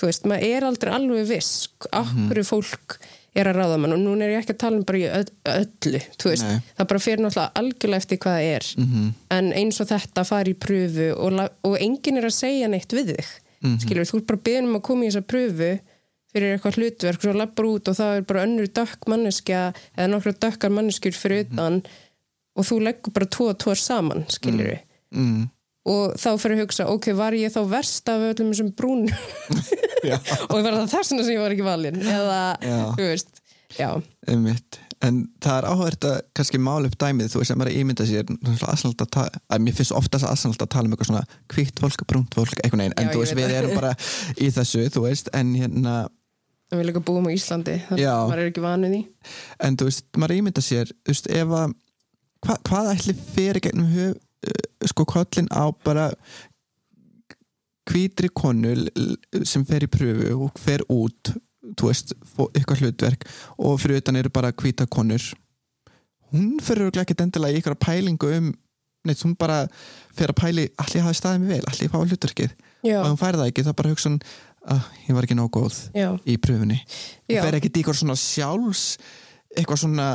þú veist, maður er aldrei alveg viss af Mhm. fólk er að ráða mann. Og núna er ég ekki að tala um bara í öll- öllu það bara fyrir náttúrulega algjörlega eftir hvað það er. Mm en eins og þetta fari í pröfu og, og enginn er að segja neitt við þig Mhm. skilur, þú er bara beðin um að koma í þessa pröfu fyrir eitthvað hlutverk, svo lappar út og það er bara önnur dökk manneskja eða nokkra dökkar manneskjur fyrir utan og þú leggur bara tvo og tvo saman skilur mm. og þá fyrir að hugsa, ok, var ég þá verst af öllum þessum brún og var það þessuna sem ég var ekki valinn eða, Já. þú veist já, Einmitt. En það er áhverð að kannski mála upp dæmið, þú veist, að ímynda sér að mér finnst oftast aðsannalt að tala um eitthvað svona kvítt fólk, brúnt fólk, eitthvað neginn, en Já, þú veist, við erum bara í þessu, þú veist, en hérna en við líka búum á Íslandi þannig að maður er ekki vanuð í en þú veist, maður ímynda sér, þú veist, ef að hva, hvað ætli fyrir gegnum höf, uh, sko kollin á bara hvítri konu l- sem fer í pröfu og fer út þú veist, eitthvað hlutverk og fyrir utan eru bara hvíta konur. Hún fyrir ekkert endilega í ykkur pælingu um neitt, hún bara fyrir að pæli allir hafi staðið mig vel, allir fá hlutverkið. Já, og hún færi það ekki, þá bara hugsa hún að ég var ekki nóg góð já, í pröfunni. Hún fer ekki eitthvað svona sjálfs eitthvað svona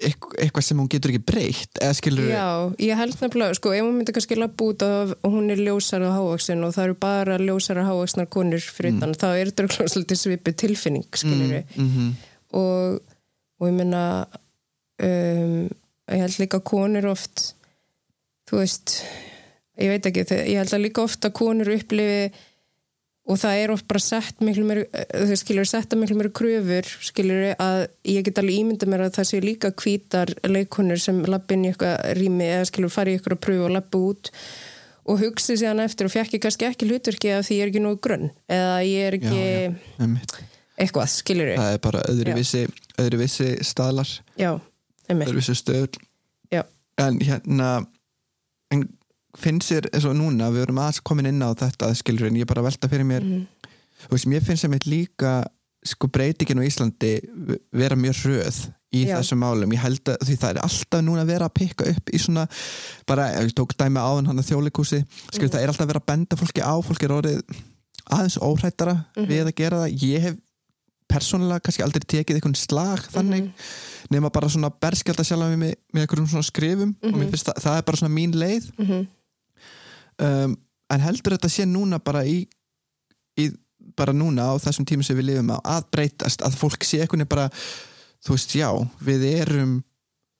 eitthvað, sem hún getur ekki breytt eða skilur já, ég held nefnilega, sko, ef hún myndi kannski lappa út og hún er ljósara hávaksin og það eru bara ljósara hávaksnar konur fyrir utan, þá er þetta örugglega svolítið svipu tilfinning, skilur við. mm -hmm. og, og ég meina um, ég held líka að konur oft þú veist ég veit ekki, þau- ég held að líka oft að konur upplifi og það er oft bara sett miklu meiri þau skilur setta miklu meiri kröfur skilur að ég get alveg ímynda mér að það sé líka hvítar leikonur sem lappa inn í eitthvað rými eða skilur fara í eitthvað að pröfu og lappa út. Og hugsi síðan eftir og fjekki kannski ekki hlutverki að því ég er ekki nógu grunn eða ég er ekki Já, einmitt. eitthvað, skilur það er bara öðruvísi, öðruvísi staðlar já, stöður Já. en hérna en finnst þér eins og núna við erum aðeins komin inn á þetta skilur en ég bara velta fyrir mér Mhm. þú veist, mér finnst sem eitt líka sko breytingin á Íslandi vera mjög hröð í Já. þessum málum ég held að því það er alltaf núna að vera að pikka upp í svona, bara, ég tók dæmi áðan hann að þjólikúsi, skilur Mhm. það er alltaf að vera að benda fólki á, fólki er orðið aðeins óhrættara Mhm. við að gera það ég hef persónulega kannski aldrei tekið einhvern slag þannig Mhm. nema bara svona berskjálta sjálf með, með einhverjum svona skrifum og mér finnst það, það er bara svona mín leið Mhm. Um, en heldur þetta sé núna bara í, í bara núna á þessum tímum sem við lifum á að breytast, að fólk sé veginn bara þú veist, já, við erum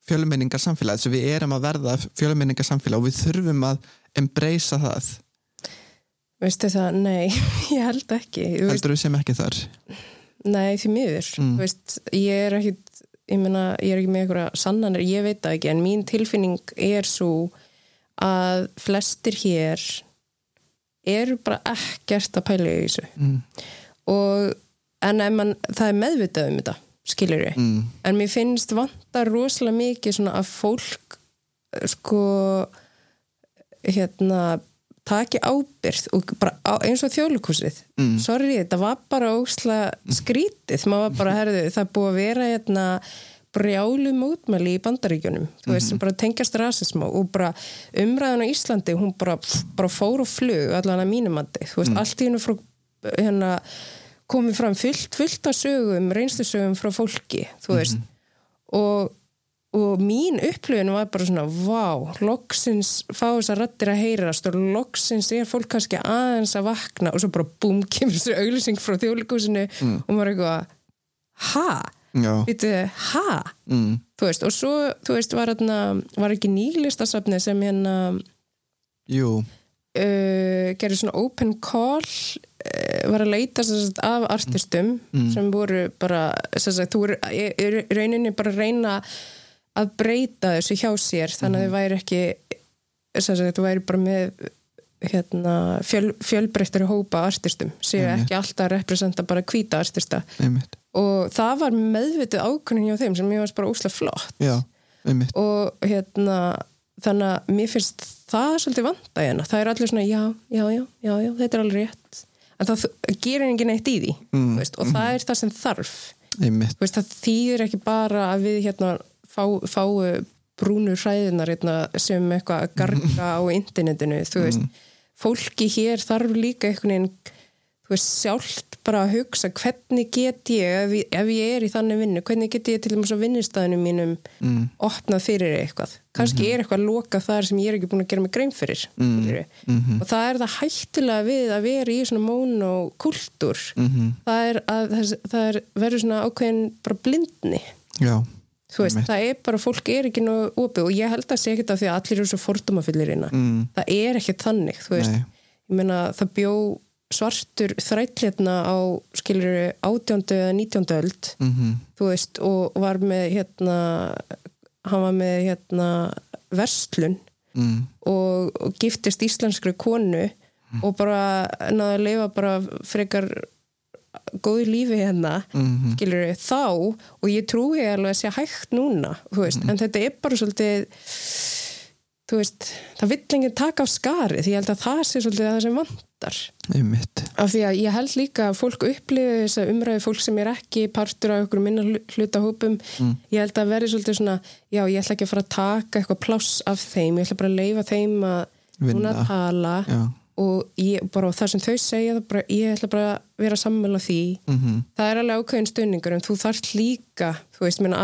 fjölmenningar samfélag við erum að verða fjölmenningar samfélag og við þurfum að embracea það. Veistu það, nei, ég held ekki Þú veist, heldur við sem ekki þar? Nei, því miður. Mm. Veist, Ég er ekki ég, meina, ég er ekki með einhverja sannanir, ég veit það ekki en mín tilfinning er svo að flestir hér eru bara ekkert að pæla í þessu mm. og en ef mann, það er meðvitað um þetta skilur við, Mm. en mér finnst vanta rosalega mikið svona að fólk sko hérna taki ábyrð og bara á, eins og þjóðlíkusið Mm. sorry, þetta var bara ósla skrítið, maður var bara herðu, það er búið að vera hérna brjálu mótmæli í bandaríkjunum. Þú veist, sem bara tengjast rasisma og bara umræðan á Íslandi, hún bara, bara fór og flug, allan að mínumandi þú veist, allt í hennu frá hérna, komið fram fullt, fullt af sögum reynslusögum frá fólki þú veist, og og mín upplifin var bara svona vá, loksins fá þess að rættir að heyrast og loksins er fólk kannski aðeins að vakna. Og svo bara búm, kemur þessu auglýsing frá þjóðleikusinu og maður er eitthvað ha? Já, Vítu, ha? mm. Þú veist, og svo, þú veist, var, hérna, var ekki nýlistasafni sem hérna jú. uh, gerði svona open call uh, var að leita sagt, af artistum sem voru bara sagt, þú eru í rauninni bara að reyna að breyta þessu hjá sér þannig að þau væri ekki sagt, þú væri bara með hérna, fjöl, fjölbreyttari hópa artistum séu ekki alltaf að representa bara hvíta artista. Einmitt, og það var meðvitið ákvörðin hjá þeim sem ég varst bara úslega flott. Já, og hérna þannig að mér finnst það svolítið vanda hérna, það er allir svona já, já, já, já, já þetta er alveg rétt. En það gerir enginn eitt í því Mm, veist, og það er það sem þarf. Veist, það þýðir ekki bara að við hérna fá, fáu brúnu hræðinar hérna, sem eitthvað að garga á internetinu þú veist, fólki hér þarf líka einhvern veginn veist, sjálft bara að hugsa hvernig get ég, ef ég, ef ég er í þannig vinnu, hvernig get ég til dæmis á vinnustæðinu mínum mm. opnað fyrir eitthvað kannski er eitthvað lokað þar sem ég er ekki búin að gera mig grein fyrir mm. Mhm. og það er það hættulega við að vera í svona mónokultúr Mm það er að þess, það er, verður svona ákveðin bara blindni já, þú veist, það er bara, fólk er ekki nú opið og ég held að sé ekkert af því að allir eru svo fordómafyllir hérna, mm. það er ekkert þannig, þú veist, Nei. ég meina það bjó svartur þrætlétna á skilur átjándu eða nítjándu öld. Mm þú veist, og var með hérna hann var með hérna verslun mm. og, og giftist íslenskri konu og bara náði að lifa bara frekar góðu lífi hérna Mm skilur við þá. Og ég trúi alveg að sé hægt núna þú veist, en þetta er bara svolítið þú veist, það vill enginn taka á skari því ég held að það sé svolítið að það sem vantar. Einmitt. Af því að ég held líka að fólk upplifi þess að umræði fólk sem er ekki partur af ykkur minna hlutahópum mm. ég held að verði svolítið svona já, ég ætla ekki að fara að taka eitthvað pláss af þeim ég ætla bara að leifa þeim að hún að tala já, og ég, bara það sem þau segja bara, ég ætla bara að vera sammála því. Mhm, það er alveg ákveðin stunningur en þú þarft líka, þú veist, menna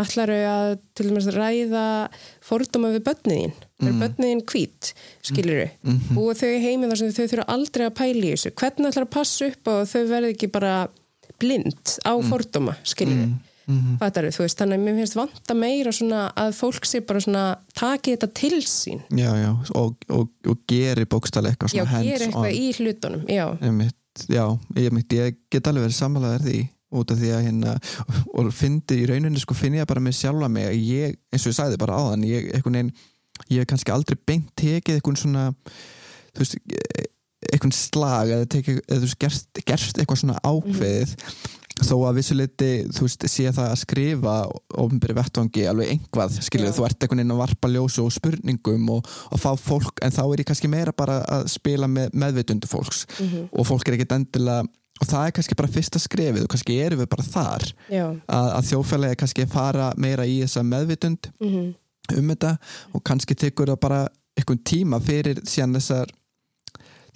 börniðin, það er börniðin hvít, skilur Mhm. og þau heimið þar sem þau þurfa aldrei að pæla í þessu. Hvernig ætlar að passa upp og þau verði ekki bara blind á fordóma skilur mhm, Fattaru, þú veist, þannig að mér finnst vanta meira svona að fólk sé bara svona taki þetta til sín. Já, já og, og, og geri eitthvað já, gera eitthvað on í hlutunum já, einmitt, já, ég, einmitt, ég get alveg verið sammálaðar því út af því að hérna og fyndi í rauninni sko finn ég bara með sjálfa mig ég, eins og ég sagði bara áðan ég, einhvern veginn, ég hef kannski aldrei beint tekið einhvern svona þú veist, einhvern slag eða tekið, eða þú veist, gerst, gerst eitthvað svona ákveðið. Þó að vissuleiti, þú veist, sé það að skrifa ofinbyrði vettvangi alveg einhvað, skilur, Já. þú ert einhvern veginn að varpa ljósu og spurningum og, og fá fólk, en þá er ég kannski meira bara að spila með meðvitundu fólks. Mhm. og fólk er ekkert endilega og það er kannski bara fyrsta skrefið og kannski erum við bara þar. Að, að þjóðfélagi kannski fara meira í þessa meðvitund. Mhm um þetta og kannski tekur það bara einhvern tíma fyrir síðan þessar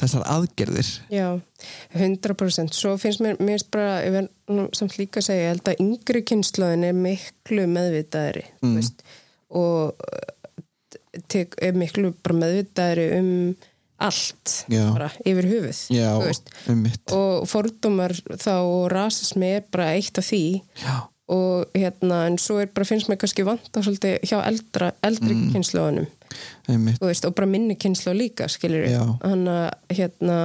þessar aðgerðir. Já, 100% svo finnst mér, mér bara ég verð samt líka að segja, ég held að yngri kynslaðin er miklu meðvitaðri mm. veist, og uh, tek, er miklu meðvitaðri um allt Já. bara yfir höfuð já, um mitt og fordómar þá og rasismi er bara eitt af því. Já, og hérna en svo er bara finnst mér kannski vanta svolítið hjá eldra, eldri mm. um veist, og bara minni kynslu líka, hann að, hérna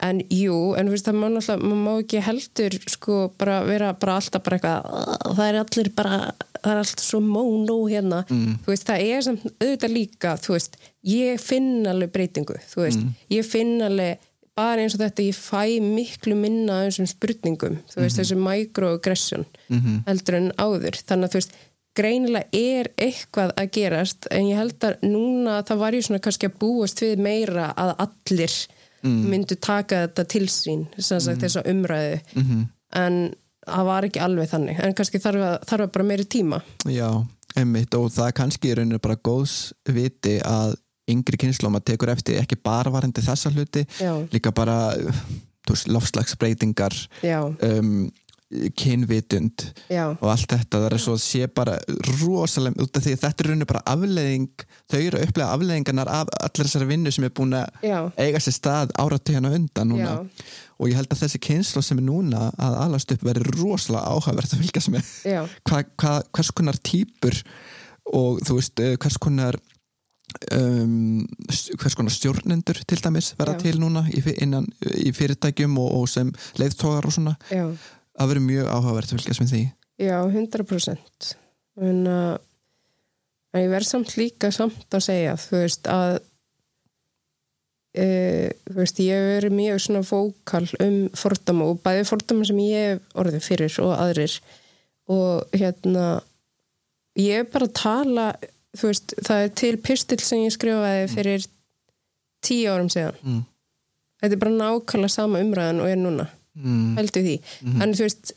en jú, en veist, það má náttúrulega maður má ekki heldur, sko, bara vera bara alltaf bara eitthvað, "Ah, það er allir bara, það er allt svo mónó hérna, Mm. þú veist, það er samt auðvitað líka, þú veist, ég finn alveg breytingu, þú veist, Mm. ég finn alveg bara eins og þetta, ég fæ miklu minna af þessum spurningum, þú veist, þessu microaggression Mhm. heldur en áður, þannig að þú veist greinilega er eitthvað að gerast en ég held að núna það var ég svona kannski að búast við meira að allir myndu taka þetta til sín sem sagt þessa umræðu. Mhm. en það var ekki alveg þannig en kannski þarf að, þarf að bara meiri tíma. Já, um mitt og það er kannski í rauninu bara góðs viti að yngri kynnslóma tekur eftir ekki bara varandi þessa hluti Já. líka bara veist, lofslagsbreytingar um, kynvitund já, og allt þetta, það er svo að sé bara rosalega, út af því að þetta er rauninu bara afleðing, þau eru að upplega afleðingarnar af allir þessari vinnu sem er búin að eiga sér stað áratöðina undan núna. Já. og ég held að þessi kynslu sem er núna að alast upp verður rosalega áhugavert að fylgjast með. Hva, hva, hvers konar típur og þú veist, eh, hvers konar um, hvers konar stjórnendur til dæmis verða Já. til núna í, innan, í fyrirtækjum og, og sem leiðtógar og svona? Já. Það verður mjög áhugavert að fylgjast með því. Já, 100% en, uh, en ég verð samt líka samt að segja þú veist að e, þú veist, ég hef verið mjög svona fókal um fordama og bæði fordama sem ég hef orðið fyrir og aðrir. Og hérna ég er bara að tala þú veist, það er til pistil sem ég skrifaði fyrir tíu árum síðan. Mm. þetta er bara nákvæmlega sama umræðan og er núna. Mm. heldur því. En þú veist,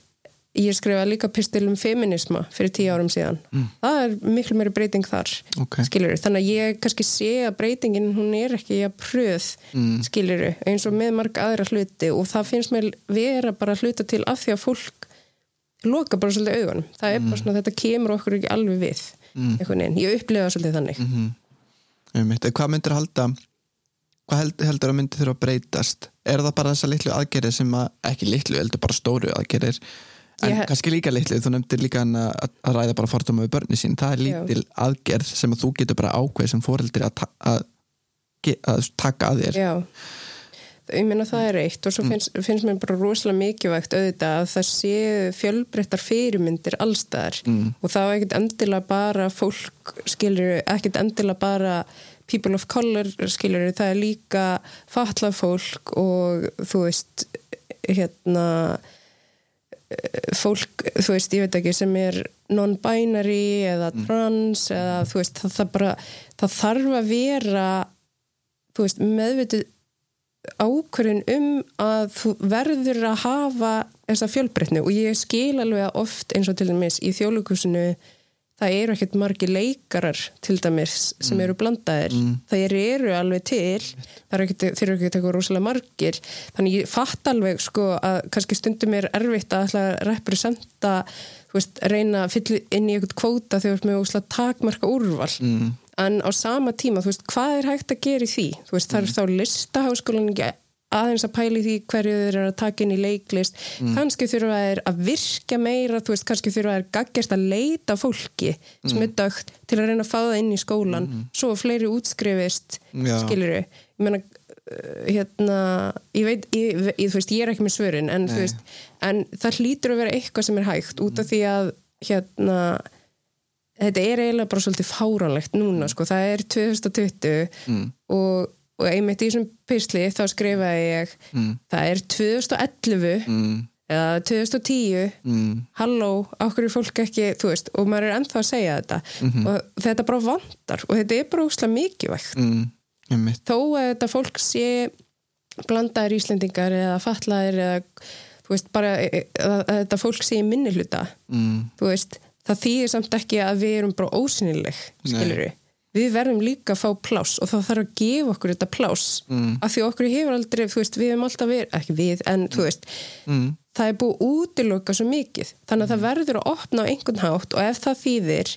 ég skrifaði líka pistil um feminisma fyrir tíu árum síðan. Mm. það er miklu meiri breyting þar ok, skilur þannig að ég kannski sé að breytingin hún er ekki að pröð Mm. skilur eins og með marg aðra hluti. Og það finnst mér vera bara hluta til af því að fólk loka bara svolítið augunum. Það er bara svona þetta kemur okkur ekki alveg við Mm. einhvern veginn, ég upplifa það svolítið þannig. Mm -hmm. hvað myndir halda hvað held, heldur að myndir þurfa að breytast? Er það bara þessar litlu aðgerðir sem að ekki litlu, heldur bara stóru aðgerðir en Ég- kannski líka litlu, þú nefndir líka að, að ræða bara fordóma við börni sín. Það er Já. lítil aðgerð sem að þú getur bara ákveð sem fóreldri að, að, að taka að þér. Já, ég meina það er eitt og svo finnst, finnst mér bara rosalega mikilvægt auðvitað að það séu fjölbreyttar fyrirmyndir allstaðar mm. og það var ekkert endilega bara fólk skilur, ekkert endilega bara people of color skilur, það er líka fatlað fólk og þú veist hérna fólk, þú veist, ég veit ekki sem er non-binary eða trans eða þú veist, það, það bara það þarf að vera þú veist, meðvitið ákvörðin um að þú verður að hafa þessa fjölbreytni. Og ég skil alveg að oft eins og til dæmis í þjólukusinu það eru ekkert margi leikarar til dæmis sem eru blandaðir. Mm. það eru, alveg til það eru ekkert, þeir eru ekkert eitthvað rosalega margir. Þannig ég fatt alveg sko að kannski stundum er erfitt að representa, veist, reyna að fylla inn í eitthvað kvóta þegar þú veist með óslega takmarka úrval mm. en á sama tíma, þú veist, hvað er hægt að gera í því? Þú veist, það er þá listaháskólan ekki aðeins að pæli því hverju þeir eru að taka inn í leiklist mm. kannski þurfa þeir að virka meira þú veist, kannski þurfa þeir gaggjast að leita fólki sem mm. er dögt til að reyna að fá það inn í skólan mm. svo fleiri útskrifist skilur við, ég menna hérna, ég veit ég, ég, þú veist, ég er ekki með svörin en, veist, en það hlýtur að vera eitthvað sem er hægt út af því að hérna þetta er eiginlega bara svolítið fáranlegt núna, sko, það er 2020 mm. og og einmitt í þessum pysli þá skrifaði ég mm. það er 2011 mm. eða 2010 mm. halló, okkur er fólk ekki veist, og maður er ennþá að segja þetta -hmm. og þetta bara vandar og þetta er bara úrslega mikilvægt mm. þó að þetta fólk sé blandaðir íslendingar eða fatlaðir eða veist, bara e, e, að þetta fólk sé minni hluta mm. það þýðir samt ekki að við erum bara ósynileg, við verðum líka að fá pláss og þá þarf að gefa okkur þetta pláss mm. af því okkur hefur aldrei, þú veist, við hefum alltaf verið ekki við, en þú veist mm. það er búið útiloka svo mikið þannig að mm. það verður að opna á einhvern hátt og ef það þýðir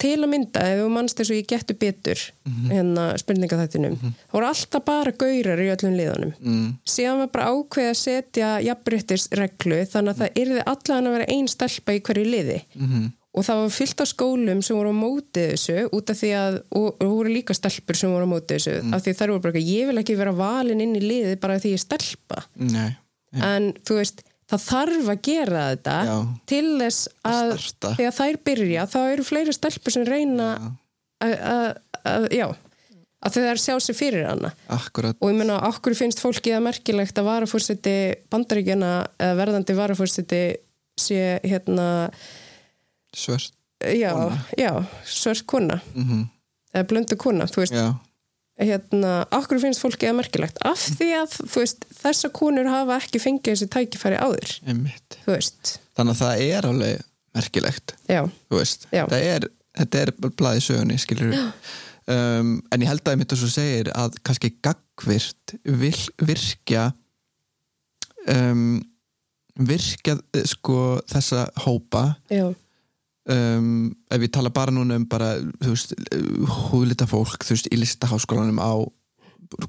til að mynda, ef þú mannst þess að ég getur betur -hmm. hérna spurningaþættinum -hmm. þá voru alltaf bara gaurar í öllum liðunum mm. síðan var bara ákveð að setja jafnbryttisreglu þannig að það yrði allan að vera einn stelpa í hverju liði -hmm og það var fyllt á skólum sem voru á mótið þessu út af því að, og það voru líka stelpur sem voru á mótið þessu, mm. af því þær voru bara ég vil ekki vera valin inn í liði bara því ég stelpa Nei, en þú veist, það þarf að gera þetta já. til þess að Starta. þegar þær byrja, þá eru fleiri stelpur sem reyna að, að þau þær sjá sér fyrir hana Akkurat. og ég menna, okkur finnst fólkið að merkilegt að varafórseti bandaríkjana eða verðandi varafórseti sé hérna svört já, já, svört kona mm -hmm. blöndu kona þú veist, já, hérna okkur finnst fólki að merkilegt? Af því að veist, þessa konur hafa ekki fengið þessi tækifæri áður. Þannig að það er alveg merkilegt. Já, Já. er þetta er blaði sögunni, um, en ég held að ég mitt að svo segir að kannski gagvirt vil, virkja um, virkja eh, sko þessa hópa já, um, ef ég tala bara núna um bara, þú veist, húðlita fólk þú veist, í listaháskólanum á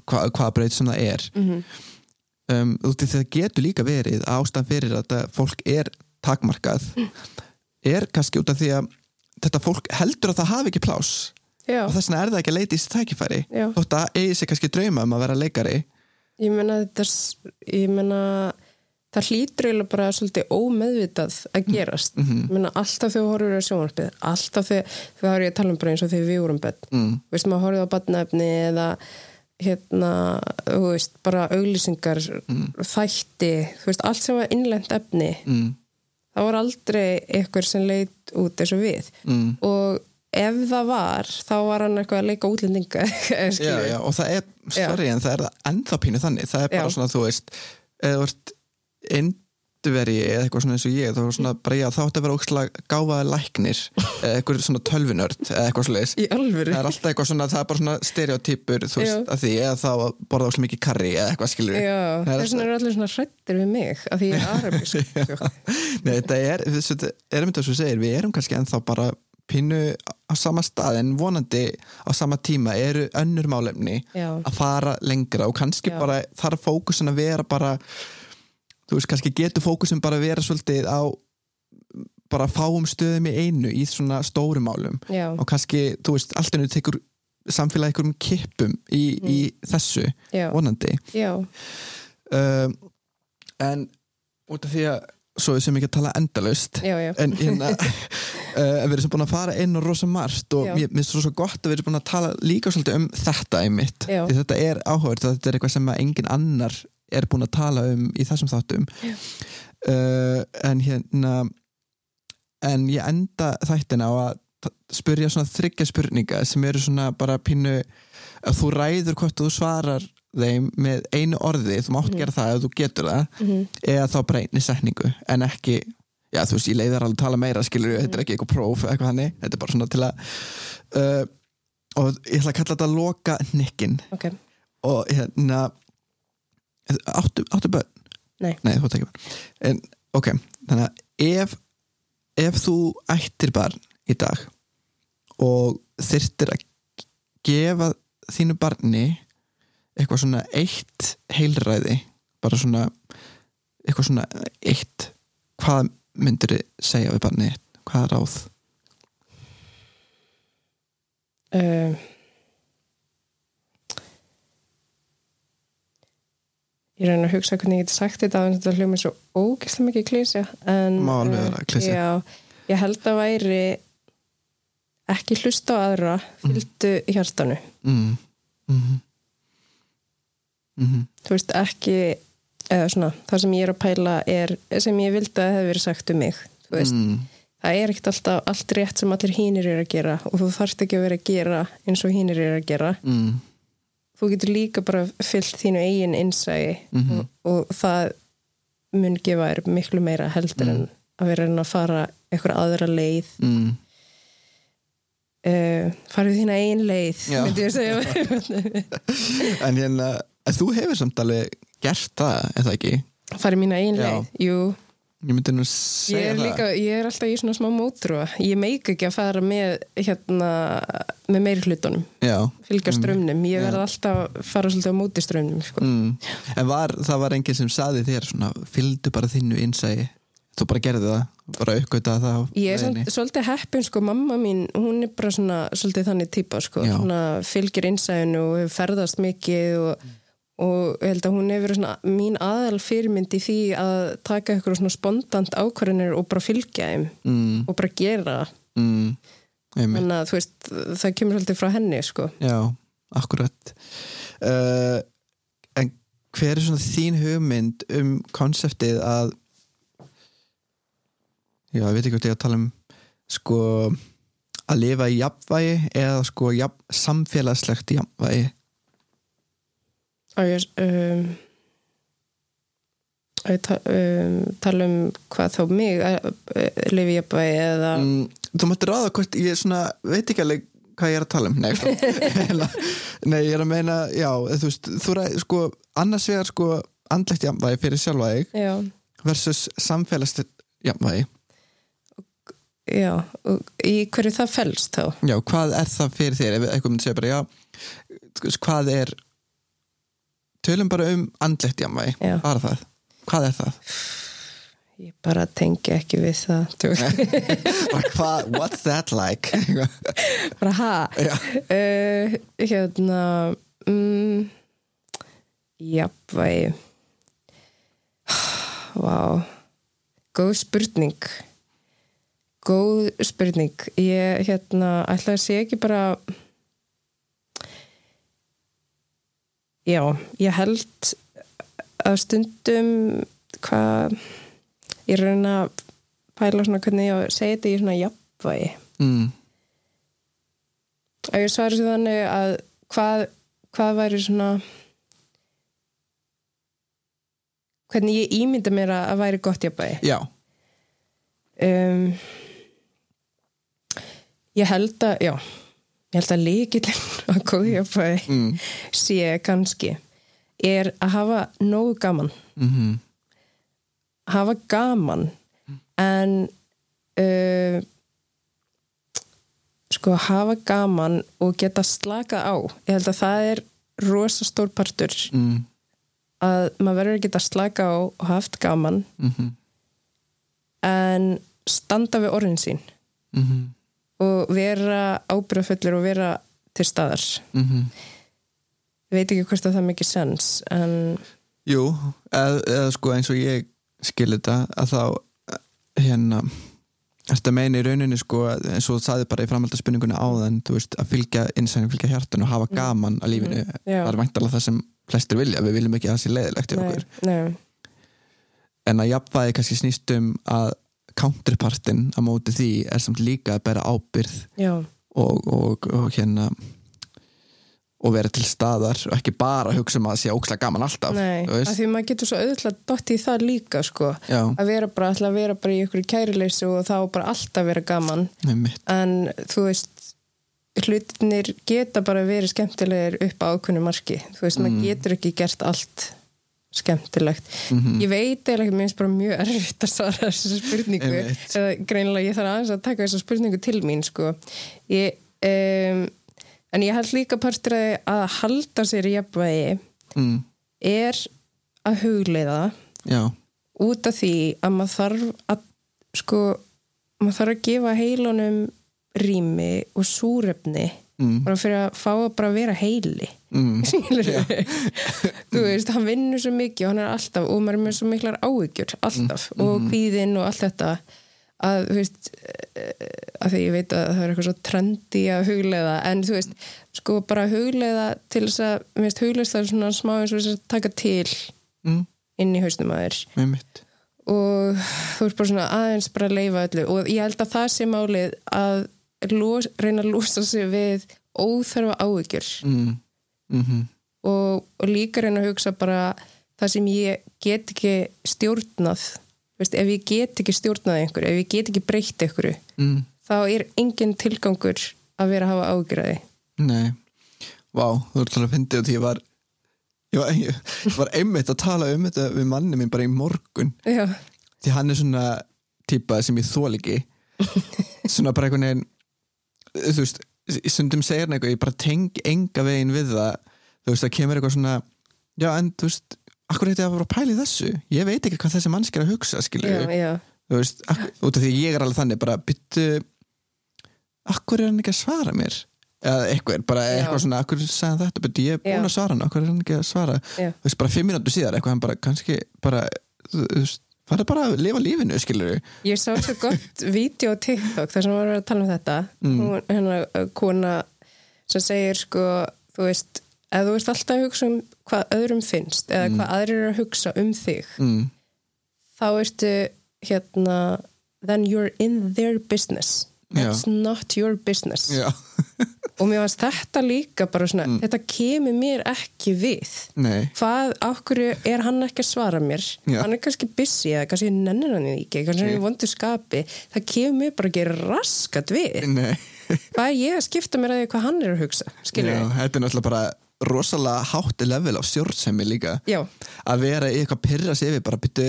hva, hvaða breyt sem það er. Mhm, um, út í það getur líka verið ástæðan fyrir að þetta fólk er takmarkað er kannski út af því að þetta fólk heldur að það hafi ekki plás já. Og þess vegna er það ekki að leita í þessi tækifæri. Já. þótt að eigi sér kannski drauma um að vera leikari. Ég menna þetta s- ég menna það hlýtur eiginlega bara svolítið ómeðvitað að gerast Mhm. ég menna alltaf þegar þú horfur á sjónvarpið alltaf þegar, þegar er ég að tala um bara eins og þegar við vorum bett mm. veist maður horfið á batnaefni eða hérna, þú veist, bara auglýsingar, þætti þú veist, allt sem var innlend efni Mm. það var aldrei eitthvað sem leit út eins og við Mm. og ef það var þá var hann eitthvað að leika útlendinga já, já, og það er, sorry, en það er það ennþá pínu þannig, það er bara Já. svona, þú veist eða þú ert indveri eða eitthvað svona eins og ég, þá svona bara já, þá ætti að vera ógstlega gáfaði læknir eða eitthvað svona tölvunörd eða eitthvað alvöru það er alltaf eitthvað svona, það er bara svona stereotypur þú veist, að því, eða þá að borða ógstlega mikið karri eða eitthvað skilur þess vegna eru allir svona hrættir við mig að því ég er arabisk sko. Nei, þetta er, þetta er um þetta sem þú segir, við erum kannski ennþá bara pínu á sama stað en vonandi á sama tíma eru önnur málefni Já. að fara lengra og kannski Já. bara þarf fókusin að vera bara þú veist, kannski getur fókusin bara að vera svolítið á bara fáum stöðum í einu í svona stórum málum. Já, og kannski, þú veist, allt ennur tekur samfélagi ykkur um kippum í, í þessu, já, vonandi. Já, um, en út af því að svo sem ekki að tala endalaust já, já. en hérna uh, við erum búin að fara inn og rosa margt og Já. mér finnst rosa gott að við erum búin að tala líka svolítið um þetta einmitt. Já. því þetta er áhugavert, þetta er eitthvað sem engin annar er búin að tala um í þessum þáttum. Uh, en hérna en ég enda þættina á að spyrja svona þryggja spurninga sem eru svona bara pínu að þú ræður hvort þú svarar þeim með einu orði, þú mátt gera það ef þú getur það, Mhm. eða þá bara einni setningu, en ekki já þú veist, ég leiðar alveg að tala meira skilur, þetta er ekki eitthvað próf eða eitthvað hannig, þetta er bara svona til að uh, og ég ætla að kalla þetta loka nikkin ok, og hérna áttu, áttu börn? Nei. Nei, þú áttu ekki börn en, ok, þannig að ef ef þú ættir barn í dag og þyrftir að gefa þínu barni eitthvað svona eitt heilræði bara svona eitthvað svona eitt hvað myndir þið segja við barni hvað er ráð? uh, ég reyna að hugsa hvernig ég geti sagt þetta en þetta hljóma svo ógeðslega mikið klísja en klisja. já, ég held að væri ekki hlusta á aðra fylgdu hjartanu Mm. Mm -hmm. þú veist ekki eða svona, það sem ég er að pæla er sem ég vildi að það hefði verið sagt um mig þú veist, mm. það er ekkert alltaf allt rétt sem allir hínir eru að gera og þú þarft ekki að vera að gera eins og hínir eru að gera Mm. Þú getur líka bara fyllt þínu eigin innsægi Mhm. og, og það mun gefa þér miklu meira heldur en að vera reyna að fara eitthvað aðra leið. Mm. uh, farið þína eigin leið myndi ég að segja. En hérna, en þú hefur samt alveg gert það, er það ekki? farið mína eigin leið, jú Ég myndi nú Ég segja það. líka, ég er alltaf í svona smá mótrúa ég meik ekki að fara með hérna, með meiri hlutunum. Já, fylgja strömmnum, ég Já. verð alltaf að fara svolítið á móti strömmnum sko. mm. En var, það var enginn sem saði þér svona, fylgdu bara þínu innsægi Þú bara gerði það, bara uppgöta það ég er svolítið heppin sko, mamma mín, hún er bara svona svolítið þannig típa, sko, svona fylgir innsæðinu og ferðast mikið og, og ég held að hún hefur verið mín aðal fyrirmynd í því að taka ykkur svona spontant ákvarðinir og bara fylgja þeim mm. og bara gera það. Mm. Þannig að þú veist, það kemur svolítið frá henni sko. Já, akkurat uh, En hver er svona þín hugmynd um konseptið að Já, ég veit ekki hvað ég að tala um sko að lifa í jafnvægi eða sko jafn, samfélagslegt jafnvægi og ég um, að ég ta, um, tala um hvað þá mig uh, lifi ég bara eða mm, Þú mætti ráða hvort ég svona veit ekki alveg hvað ég er að tala um. Nei, sko. Nei ég er að meina já, þú veist, þú ræð, sko annars vegar sko andlegt jafnvægi fyrir sjálfa þig já, versus samfélagslegt jafnvægi. Já, og í hverju það fælst þá? Já, hvað er það fyrir þér? Ef eitthvað myndi segja bara, já hvað er tölum bara um andlegt jafnvægi. Já. bara það, hvað er það? ég bara tengi ekki við það hvað, what's that like? bara ha? Uh, hérna mm, jafnvægi. Vá. Góð spurning. Góð spurning. Ég hérna ætla að sé ekki bara já, ég held að stundum hvað ég reyna að pæla svona hvernig ég segja þetta í svona jafnvægi. Mm, að ég svari svo þannig að hvað, hvað væri svona hvernig ég ímynda mér að væri gott jafnvægi. Já, um, ég held að já, ég held að líkillin að góð jafnvægi mm, sé kannski er að hafa nógu gaman. Mm hafa gaman en uh, sko hafa gaman og geta slakað á. Ég held að það er rosa stór partur mm, að maður verður að geta slakað á og haft gaman mm, en standa við orðin sín. Mm, og vera ábyrðafullur og vera til staðar. Mm, ég veit ekki hvort að það mikið sens en jú eða, eða sko eins og ég skil þetta að þá hérna Þetta meina í rauninni sko eins og þú sagði bara í framhaldarspunningunni áðan þú veist, að fylgja innsæðin, fylgja hjartan og hafa gaman að lífinu, Mm. Já. það er væntalega það sem flestir vilja, við viljum ekki að það sé leiðilegt í okkur. nei, en að jafnvægi kannski snýst um að counterpartin á móti því er samt líka að bera ábyrð og, og, og hérna og vera til staðar og ekki bara hugsa um að það sé ókslega gaman alltaf nei, af því maður getur svo auðvitað dott í það líka sko, Já, að vera bara, að vera bara í ykkur kærileysu og þá bara alltaf vera gaman. Einmitt. En þú veist hlutinir geta bara verið skemmtilegir upp á ákveðnu marki. Þú veist, Mm. maður getur ekki gert allt skemmtilegt. Mhm. ég veit eða ekki, mér finnst bara mjög erfitt að svara þessu spurningu. Eða greinilega ég þarf aðeins að taka þessu spurningu til mín sko. Ég, um, en ég held líka partur að, að halda sér í jafnvægi mm, er að hugleiða Já, út af því að maður þarf að sko, maður þarf að gefa heilunum rými og súrefni mm, bara fyrir að fá að bara vera heili mm, þú veist, hann vinnur svo mikið og hann er alltaf, og maður er með svo miklar áhyggjur alltaf, og kvíðinn og allt þetta að, þú veist eh, að því ég veit að það er eitthvað svo trendi að hugleiða, en þú veist sko bara hugleiða til þess að mér veist hugleiðst það er svona smá eins og þess að taka til mm, inn í hausnum að þér. Og þú ert bara svona aðeins bara að leifa öllu og ég held að það sé málið að los, reyna að losa sig við óþarfa áhyggjur. Mm, mm, og, og líka reyna að hugsa bara það sem ég get ekki stjórnað Veist, ef ég get ekki stjórnað einhverju, ef ég get ekki breytt einhverju, mm, þá er engin tilgangur að vera að hafa ágjörði. Nei, vá, þú ert alveg að fyndi og því. Ég var ég var, ég var einmitt að tala um þetta við manni minn bara í morgun. Já, því hann er svona típa sem ég þól ekki. Svona bara einhvern veginn þú veist, stundum segir hann eitthvað ég bara teng enga veginn við það. Þú veist, það kemur eitthvað svona já, en þú veist, akkur er þetta að vera að pæla í þessu? Ég veit ekki hvað þessi mannski er að hugsa skilur já, já, þú veist, út af því ég er alveg þannig bara byttu akkur er hann ekki að svara mér? Eða eitthvað, bara Já. eitthvað svona akkur sagði þetta, byttu ég er búin Já. að svara hann akkur er hann ekki að svara, já, þú veist, bara fimm mínútur síðar eitthvað, hann bara kannski bara, þú veist, farið bara að lifa lífinu, skilur Ég sá svo gott vídeo á TikTok þar sem var að tala um þetta. Hún, hennar uh, kona sem segir sko, þú veist ef þú veist alltaf að hugsa um hvað öðrum finnst eða hvað aðrir eru að hugsa um þig mm, þá ertu hérna then you're in their business. That's not your business. Já, og mér varst þetta líka bara svona þetta kemur mér ekki við. Nei. Hvað, okkur er hann ekki að svara mér? Já. hann er kannski busy eða kannski nennir hann ekki, kannski hann er vondu skapi. Það kemur mér bara ekki raskat við. Nei, hvað er ég að skipta mér að því hvað hann er að hugsa skilur já, þetta er náttúrulega bara rosalega hátti level á stjórnsemi líka. Já, að vera eitthvað pyrra sig yfir bara byttu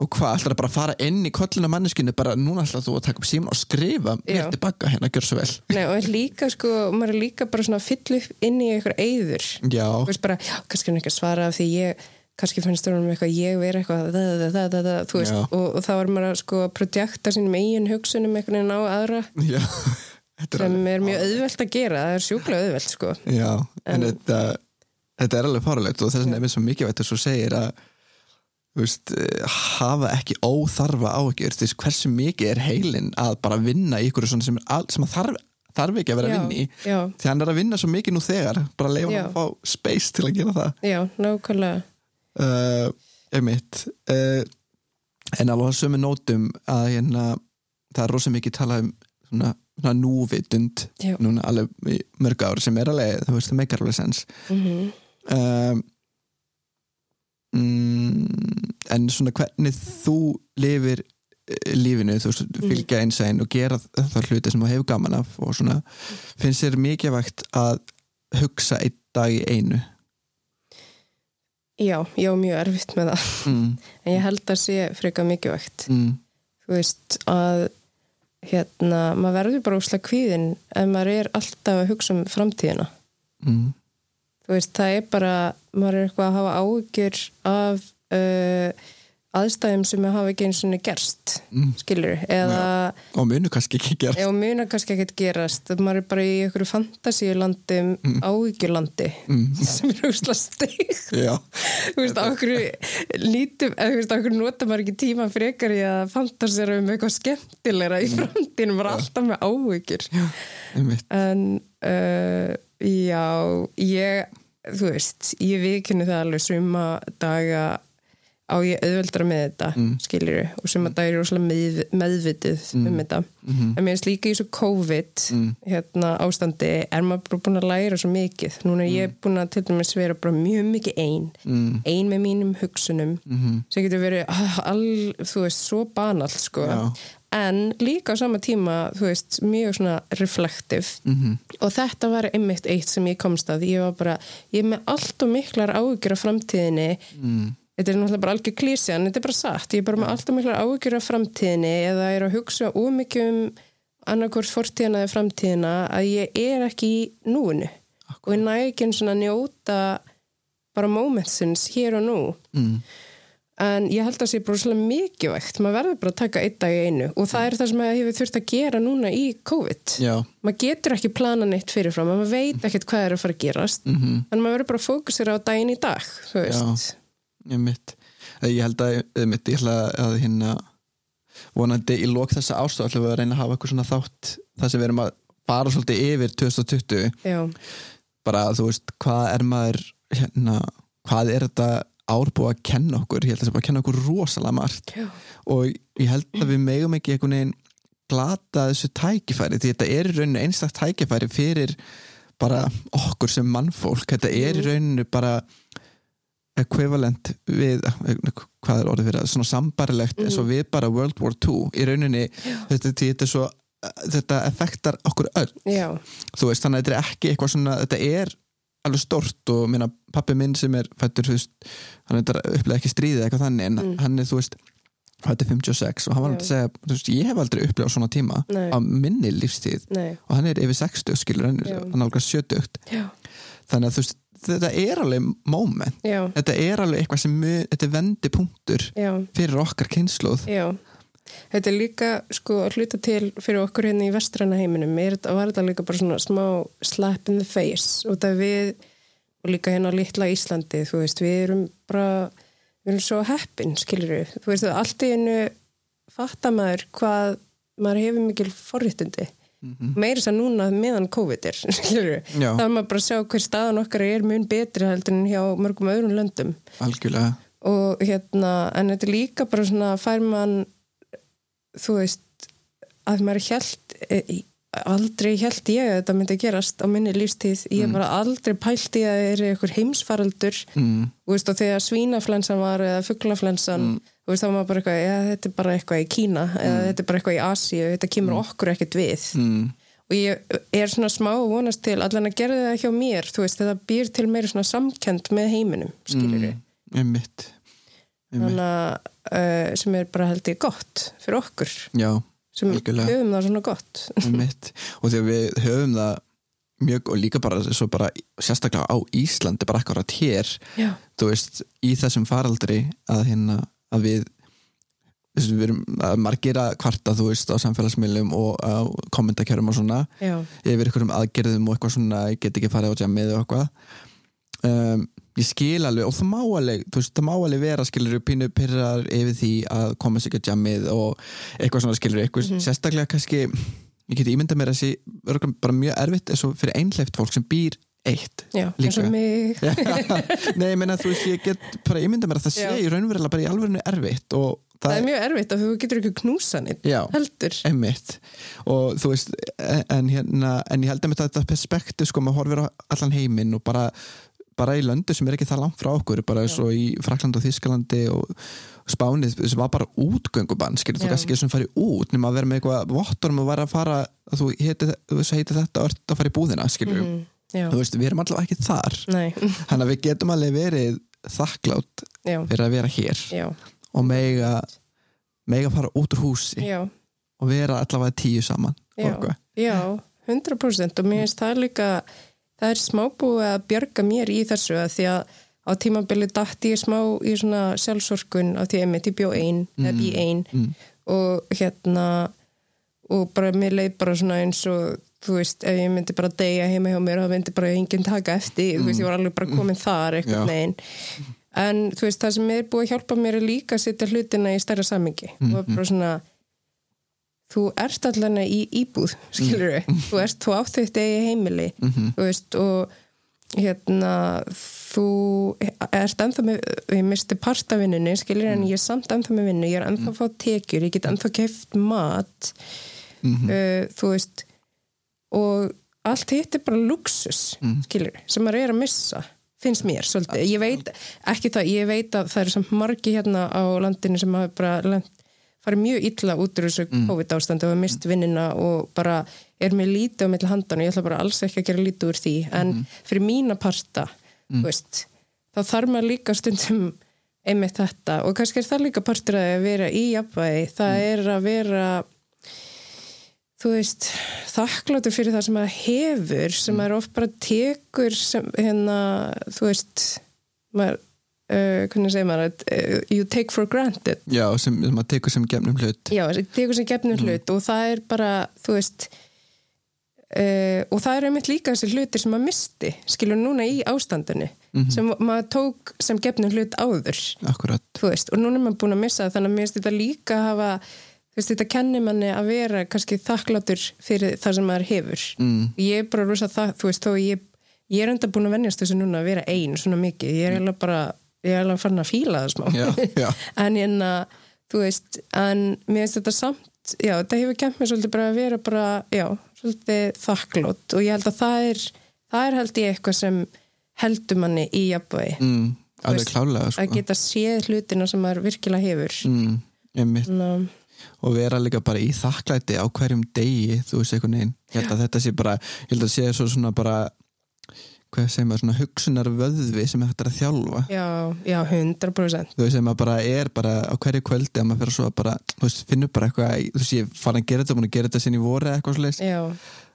og hvað, ætlar að bara fara inn í kollina manneskinu bara núna ætlar þú að taka upp síma og skrifa mér tilbaka hérna, gjör svo vel. Nei, og er líka sko, maður er líka bara svona að fylla upp inn í eitthvað eyður. Já, þú veist bara, já, kannski hann ekki að svara af því ég, kannski fannst það um eitthvað ég vera eitthvað, da, da, da, da, da, þú veist. Og, og þá er maður að sko að projekta sínum eigin hugsunum einhvern veginn á aðra. Já. Sem er mjög auðvelt að gera, það er sjúklega auðvelt sko. Já, en, þetta þetta er alveg farulegt og þess er mér svo mikilvægt að svo segir að þú veist, eh, hafa ekki óþarfa áhugjur, veist, hversu mikið er heilin að bara vinna í ykkur sem, er al, sem að þarf, þarf ekki að vera að Já, vinna í? já, því hann er að vinna svo mikið nú þegar bara leifa hann að fá space til að gera það. Já, nákvæmlega. Uh, einmitt. Uh, en alveg að sömu nótum að hérna, það er rosa mikið talað um svona, svona núvitund núna alveg mörg ár sem er alveg, þú veist, það meikar alveg sens mm um, mm, en svona hvernig þú lifir eh, lífinu, þú veist, fylgja einsæðin og gera það hluti sem þú hefur gaman af og svona, finnst þér mikilvægt að hugsa einn dag í einu? Já, ég á mjög erfitt með það. Mm, en ég held að sé freka mikilvægt. Mm, þú veist að hérna, maður verður bara úslega kvíðin ef maður er alltaf að hugsa um framtíðina. Mm, veist, það er bara maður er eitthvað að hafa áhyggjur af uh, aðstæðum sem hafa ekki eins og gerst mm. skilur, eða og munu kannski ekki gera eða muna kannski ekkert gerast. Að maður er bara í einhverju fantasíulandi mm. áhyggjulandi mm, sem er steig já, þú veist, okkur lítum, eða þú veist, okkur nota maður ekki tíma frekar í að fantasera um eitthvað skemmtilegra í framtíðinu, maður er alltaf með einmitt. En uh, já, ég þú veist, ég vikinu það alveg suma daga á ég auðveldra með þetta mm. skiljuru og sem að það er rosalega með, meðvitið Mm. um þetta Mhm. en mér finnst líka í svo COVID hérna, ástandi er maður búin að læra svo mikið núna er ég búin að til dæmis vera mjög mikið ein Mm. ein með mínum hugsunum Mhm. sem getur verið ah, all, þú veist, svo banalt sko Já. En líka á sama tíma þú veist, mjög svona reflektiv Mhm. og þetta var einmitt eitt sem ég komst að. Ég var bara, ég er með allt og miklar áhyggjur af framtíðinni. Mm. þetta er náttúrulega bara algjör klísi en þetta er bara satt, ég er bara með allt og miklar áhyggjur af framtíðinni eða er að hugsa ómikið um annarkvort fortíðina eða framtíðina að ég er ekki í núinu. Og ég næ ekki svona að njóta bara momentsins hér og nú. Mm. En ég held að það sé bara svolítið mikilvægt. Maður verður bara að taka einn dag í einu. Og það er það sem ég hefur þurft að gera núna í COVID. Já. maður getur ekki plana neitt fyrirfram. Maður veit ekkert hvað er að fara að gerast. Mhm. en maður verður bara að fókusera á daginn í dag þú veist. Ég mitt Ég held að, ég ég ætla að hérna vonandi í lok þessa ástæð ætlum við að reyna að hafa eitthvað svona þátt þar sem við erum að fara svolítið yfir 2020 já, bara þú veist, hvað er maður hérna, hvað er þetta ár búið að kenna okkur, ég held að það er bara að kenna okkur rosalega margt. Já, og ég held að við megum ekki einhvern veginn glata þessu tækifæri því þetta er í rauninu einstakt tækifæri fyrir bara okkur sem mannfólk. Þetta er í rauninu bara equivalent við hvað er orðið fyrir það, svona sambarilegt eins og við bara World War II í rauninni, þetta, þetta er svo þetta effektar okkur öll. Já, þú veist, þannig að þetta er ekki eitthvað svona þetta er alveg stort og minna, pappi minn sem er fættur þú veist, hann er upplega ekki stríðið eitthvað þannig en hann er þú veist fættur 56 og hann var Já. að segja þú veist, ég hef aldrei upplegað svona tíma Nei. á minni lífstíð nei, og hann er yfir 60 skilur, hann er alveg 70 já, þannig að þú veist, þetta er alveg moment. Já, þetta er alveg eitthvað sem þetta er vendipunktur fyrir okkar kynnslóð já. Þetta er líka sko að hluta til fyrir okkur hérna í vestræna heiminum. Er, þetta- var þetta líka bara svona smá slap in the face? Og það við og líka hérna á litla Íslandi þú veist, við erum bara við erum svo heppin, skilur við þú veist, allt í einu fatta maður hvað maður hefur mikil forréttindi. Meira þess að núna meðan COVID er skilur við, þá er maður bara að sjá hver staðan okkar er mun betri heldur en hjá mörgum öðrum löndum. Algjörlega. Og hérna, en þetta er líka bara svona fær mann þú veist að maður held aldrei held ég að þetta myndi gerast á minni lífstíð, ég hef bara aldrei pælt í að það er eitthvað heimsfaraldur mm. veist, og þegar svínaflensan var eða fugglaflensan, veist, þá var maður bara eitthvað, eða þetta er bara eitthvað í Kína eða þetta er bara eitthvað í Asíu, þetta kemur okkur ekkert við. Mm. og ég er svona smá að vonast til allan að gera það hjá mér, þú veist, þetta býr til meira svona samkend með heiminum skilur Mm. einmitt, þannig að uh, sem er bara held ég gott fyrir okkur. Já sem Algjörlega. höfum það svona gott. Og þegar við höfum það mjög og líka bara, bara sérstaklega á Íslandi, bara akkurat hér já, þú veist, í þessum faraldri að hérna, að við þessu, við erum, að margir að kvarta þú veist, á samfélagsmiðlum og kommentarkjörum og svona, já, yfir einhverjum aðgerðum og eitthvað svona, ég get ekki farið á jammið og eitthvað um, ég skil alveg og það má alveg, þú veist, það má alveg vera skilur pínu pyrrar yfir því að koma ekki á jammið og eitthvað svona skilur eitthvað, sérstaklega kannski ég geti ímyndað mér að sé örugglega bara mjög erfitt eins og fyrir einhleift fólk sem býr eitt já, eins og mig Nei, ég meina þú veist, ég get bara ímyndað mér að það sé Já. í raunverulega bara í alvörinu erfitt og það það, er mjög erfitt að þú getur ekki knúsa neitt Já. heldur einmitt og þú veist, en hérna en ég held að þetta perspektiv sko, maður horfir á allan heiminn og bara bara í löndu sem er ekki það langt frá okkur bara eins og í Frakland og Þískalandi og Spánið sem var bara útgöngubann skilur, þú gæst ekki sem farið út nema að vera með eitthvað vottorum og vera að fara að þú heiti, heiti þetta ert að fara í búðina skilur, mm, já, þú veist, við erum allavega ekki þar. Þannig að við getum alveg verið þakklátt já, fyrir að vera hér já, og mega mega fara út úr húsi já. og vera allavega tíu saman já, 100% og mér finnst það líka það er smá búið að björga mér í þessu að því að á tímabili dætti ég smá í svona sjálfsorkun á því að ég bjó ein, eða bý ein. mm. og hérna og bara mér leið bara svona eins og þú veist, ef ég myndi bara deyja heima hjá mér þá myndi bara enginn taka eftir þú veist, ég var alveg bara komin þar eitthvað neginn en þú veist, það sem er búið að hjálpa mér er líka að setja hlutina í stærra samingi Mhm. og bara svona þú ert allan í íbúð skilur við, þú ert, þú átt þitt eigi heimili Mhm. þú veist, og hérna þú ert ennþá með, ég misti partavinnunni, skiljur, Mm. en ég er samt ennþá með vinnu, ég er ennþá að fá tekjur, ég get ennþá keft mat, Mhm. uh, þú veist, og allt hitt er bara luxus, mm. skiljur, sem maður er að missa, finnst mér svolítið. Ég veit, ekki það, ég veit að það eru samt margi hérna á landinu sem hafa bara lent, farið mjög illa út úr þessu COVID ástandi og mist vinnina og bara er með lítið á milli handan og ég ætla bara alls ekki að gera lítið úr því. En fyrir mína parta þú veist, þá þarf maður líka stundum einmitt þetta. Og kannski er það líka partur að vera í jafnvægi. Það er að vera þú veist þakkláttur fyrir það sem maður hefur sem maður oft bara tekur sem, hérna, þú veist maður, uh, hvernig segir maður uh, you take for granted. Já, sem, sem maður tekur sem gefnum hlut. Já, tekur sem gefnum hlut og það er bara, þú veist uh, og það er einmitt líka þessi hlutir sem maður misti, skilur núna í ástandinu, sem maður tók sem gefnum hlut áður, Akkurat. þú veist, og núna er maður búin að missa það, þannig að mér finnst þetta líka að hafa veist, þetta kennir manni að vera kannski þakklátur fyrir það sem maður hefur. Mm. ég er bara rosa það, þú veist, þó ég ég er enda búin að vennjast þessu núna að vera ein svona mikið, ég er alveg bara ég er alveg farin að fíla það smá Já, já. en hérna, þú veist en mér finnst þetta samt já, þetta hefur kemd mér svolítið bara að vera bara já, svolítið þakklátt og ég held að það er, það er held ég eitthvað sem heldur manni í jafnvægi mm, sko. að geta séð hlutina sem maður virkilega hefur mm. Ná, og vera líka bara í þakklæti á hverjum degi, þú veist einhvern veginn ég held að þetta sé bara, ég held að sé svo svona bara hvað segir maður, svona hugsunar vöðvi sem þetta er að þjálfa. Já, já, 100% þú veist, sem maður bara er bara á hverju kvöldi að maður fyrir svo að bara, þú veist, finnur bara eitthvað þú veist, ég fara að gera þetta, að gera þetta sinni í voru eitthvað sliðis, já,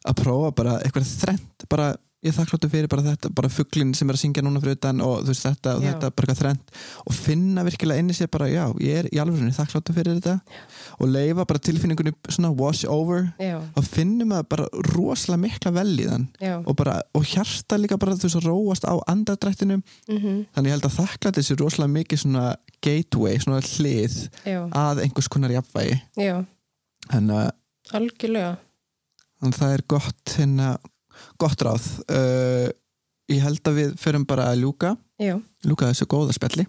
að prófa bara eitthvað þrennt, bara ég er þakkláttur fyrir bara þetta, bara fugglinn sem er að syngja núna fyrir utan og þú veist þetta og Já. þetta bara eitthvað þrennt. Og finna virkilega inni sér bara, já, ég er í alveg þakkláttur fyrir þetta. Og leifa bara tilfinningunni svona wash over. Já, og finnum maður bara rosalega mikla vel í þann já. Og, bara, og hjarta líka bara þú veist að róast á andadrættinum mm þannig ég held að þakklæti sér rosalega mikið svona gateway, svona hlið já, að einhvers konar jafnvægi. Já, þannig að algjörlega. Þannig að það er gott hérna, gott ráð. Uh, ég held að við förum bara að ljúka. Já, ljúka þessu góða spjalli.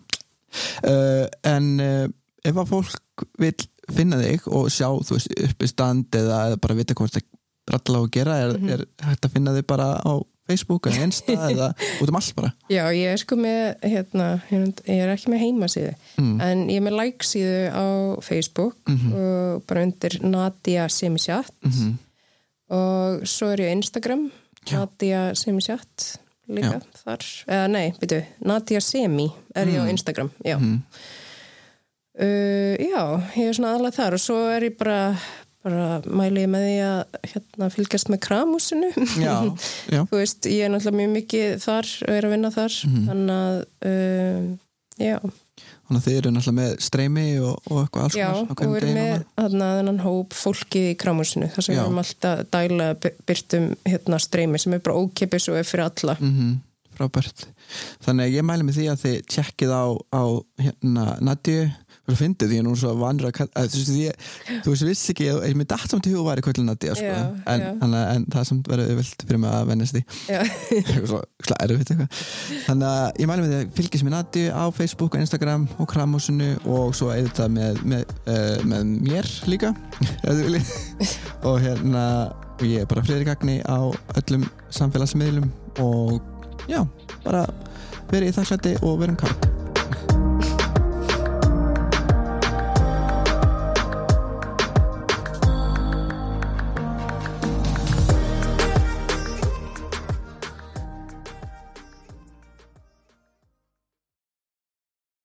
Uh, en uh, ef að fólk vil finna þig og sjá þú veist uppi stand eða, eða bara vita hvort það ralla á að gera er, Mhm. er hægt að finna þig bara á Facebook eða Insta eða út um allt bara? Já, ég er sko með hérna, ég er ekki með heimasíðu mm. en ég er með like-síðu á Facebook Mhm. og bara undir Nadia Semisjat mm og svo er ég á Instagram Já. Nadia Semisjat líka þar, eða nei, byrju Nadia Semi er ég á Instagram já. Mm. Uh, já, ég er svona aðalega þar og svo er ég bara, bara mæli ég með því að hérna, fylgjast með kramúsinu já, já, þú veist, ég er náttúrulega mjög mikið þar og er að vinna þar. Mhm. þannig að uh, já, þannig að þið eru náttúrulega með streymi og, og eitthvað alls já og við erum með þarna, þennan hóp fólkið í kramúsinu þar sem við erum alltaf dæla by- byrtum hérna, streymi sem er bara ókipis og er fyrir alla. Mm frábært. Þannig að ég mæli með því að þið tjekkið á, á hérna Nadju svo fyndið því að nú svo vanur að að, þú, veist, ég, þú veist, vissi ekki ég, ég myndi allt samt í hug væri kvöldin Nadja sko. En, en, en það samt verður auðvelt fyrir mig að vennast því. Þannig að ég mæli með því að fylgjast með Nadju á Facebook og Instagram og Kramhúsinu og svo eða þetta með, með, uh, með mér líka og hérna og ég er bara Friðrik Agni á öllum samfélagsmiðlum og já, bara verið í þakklæti og verum kátt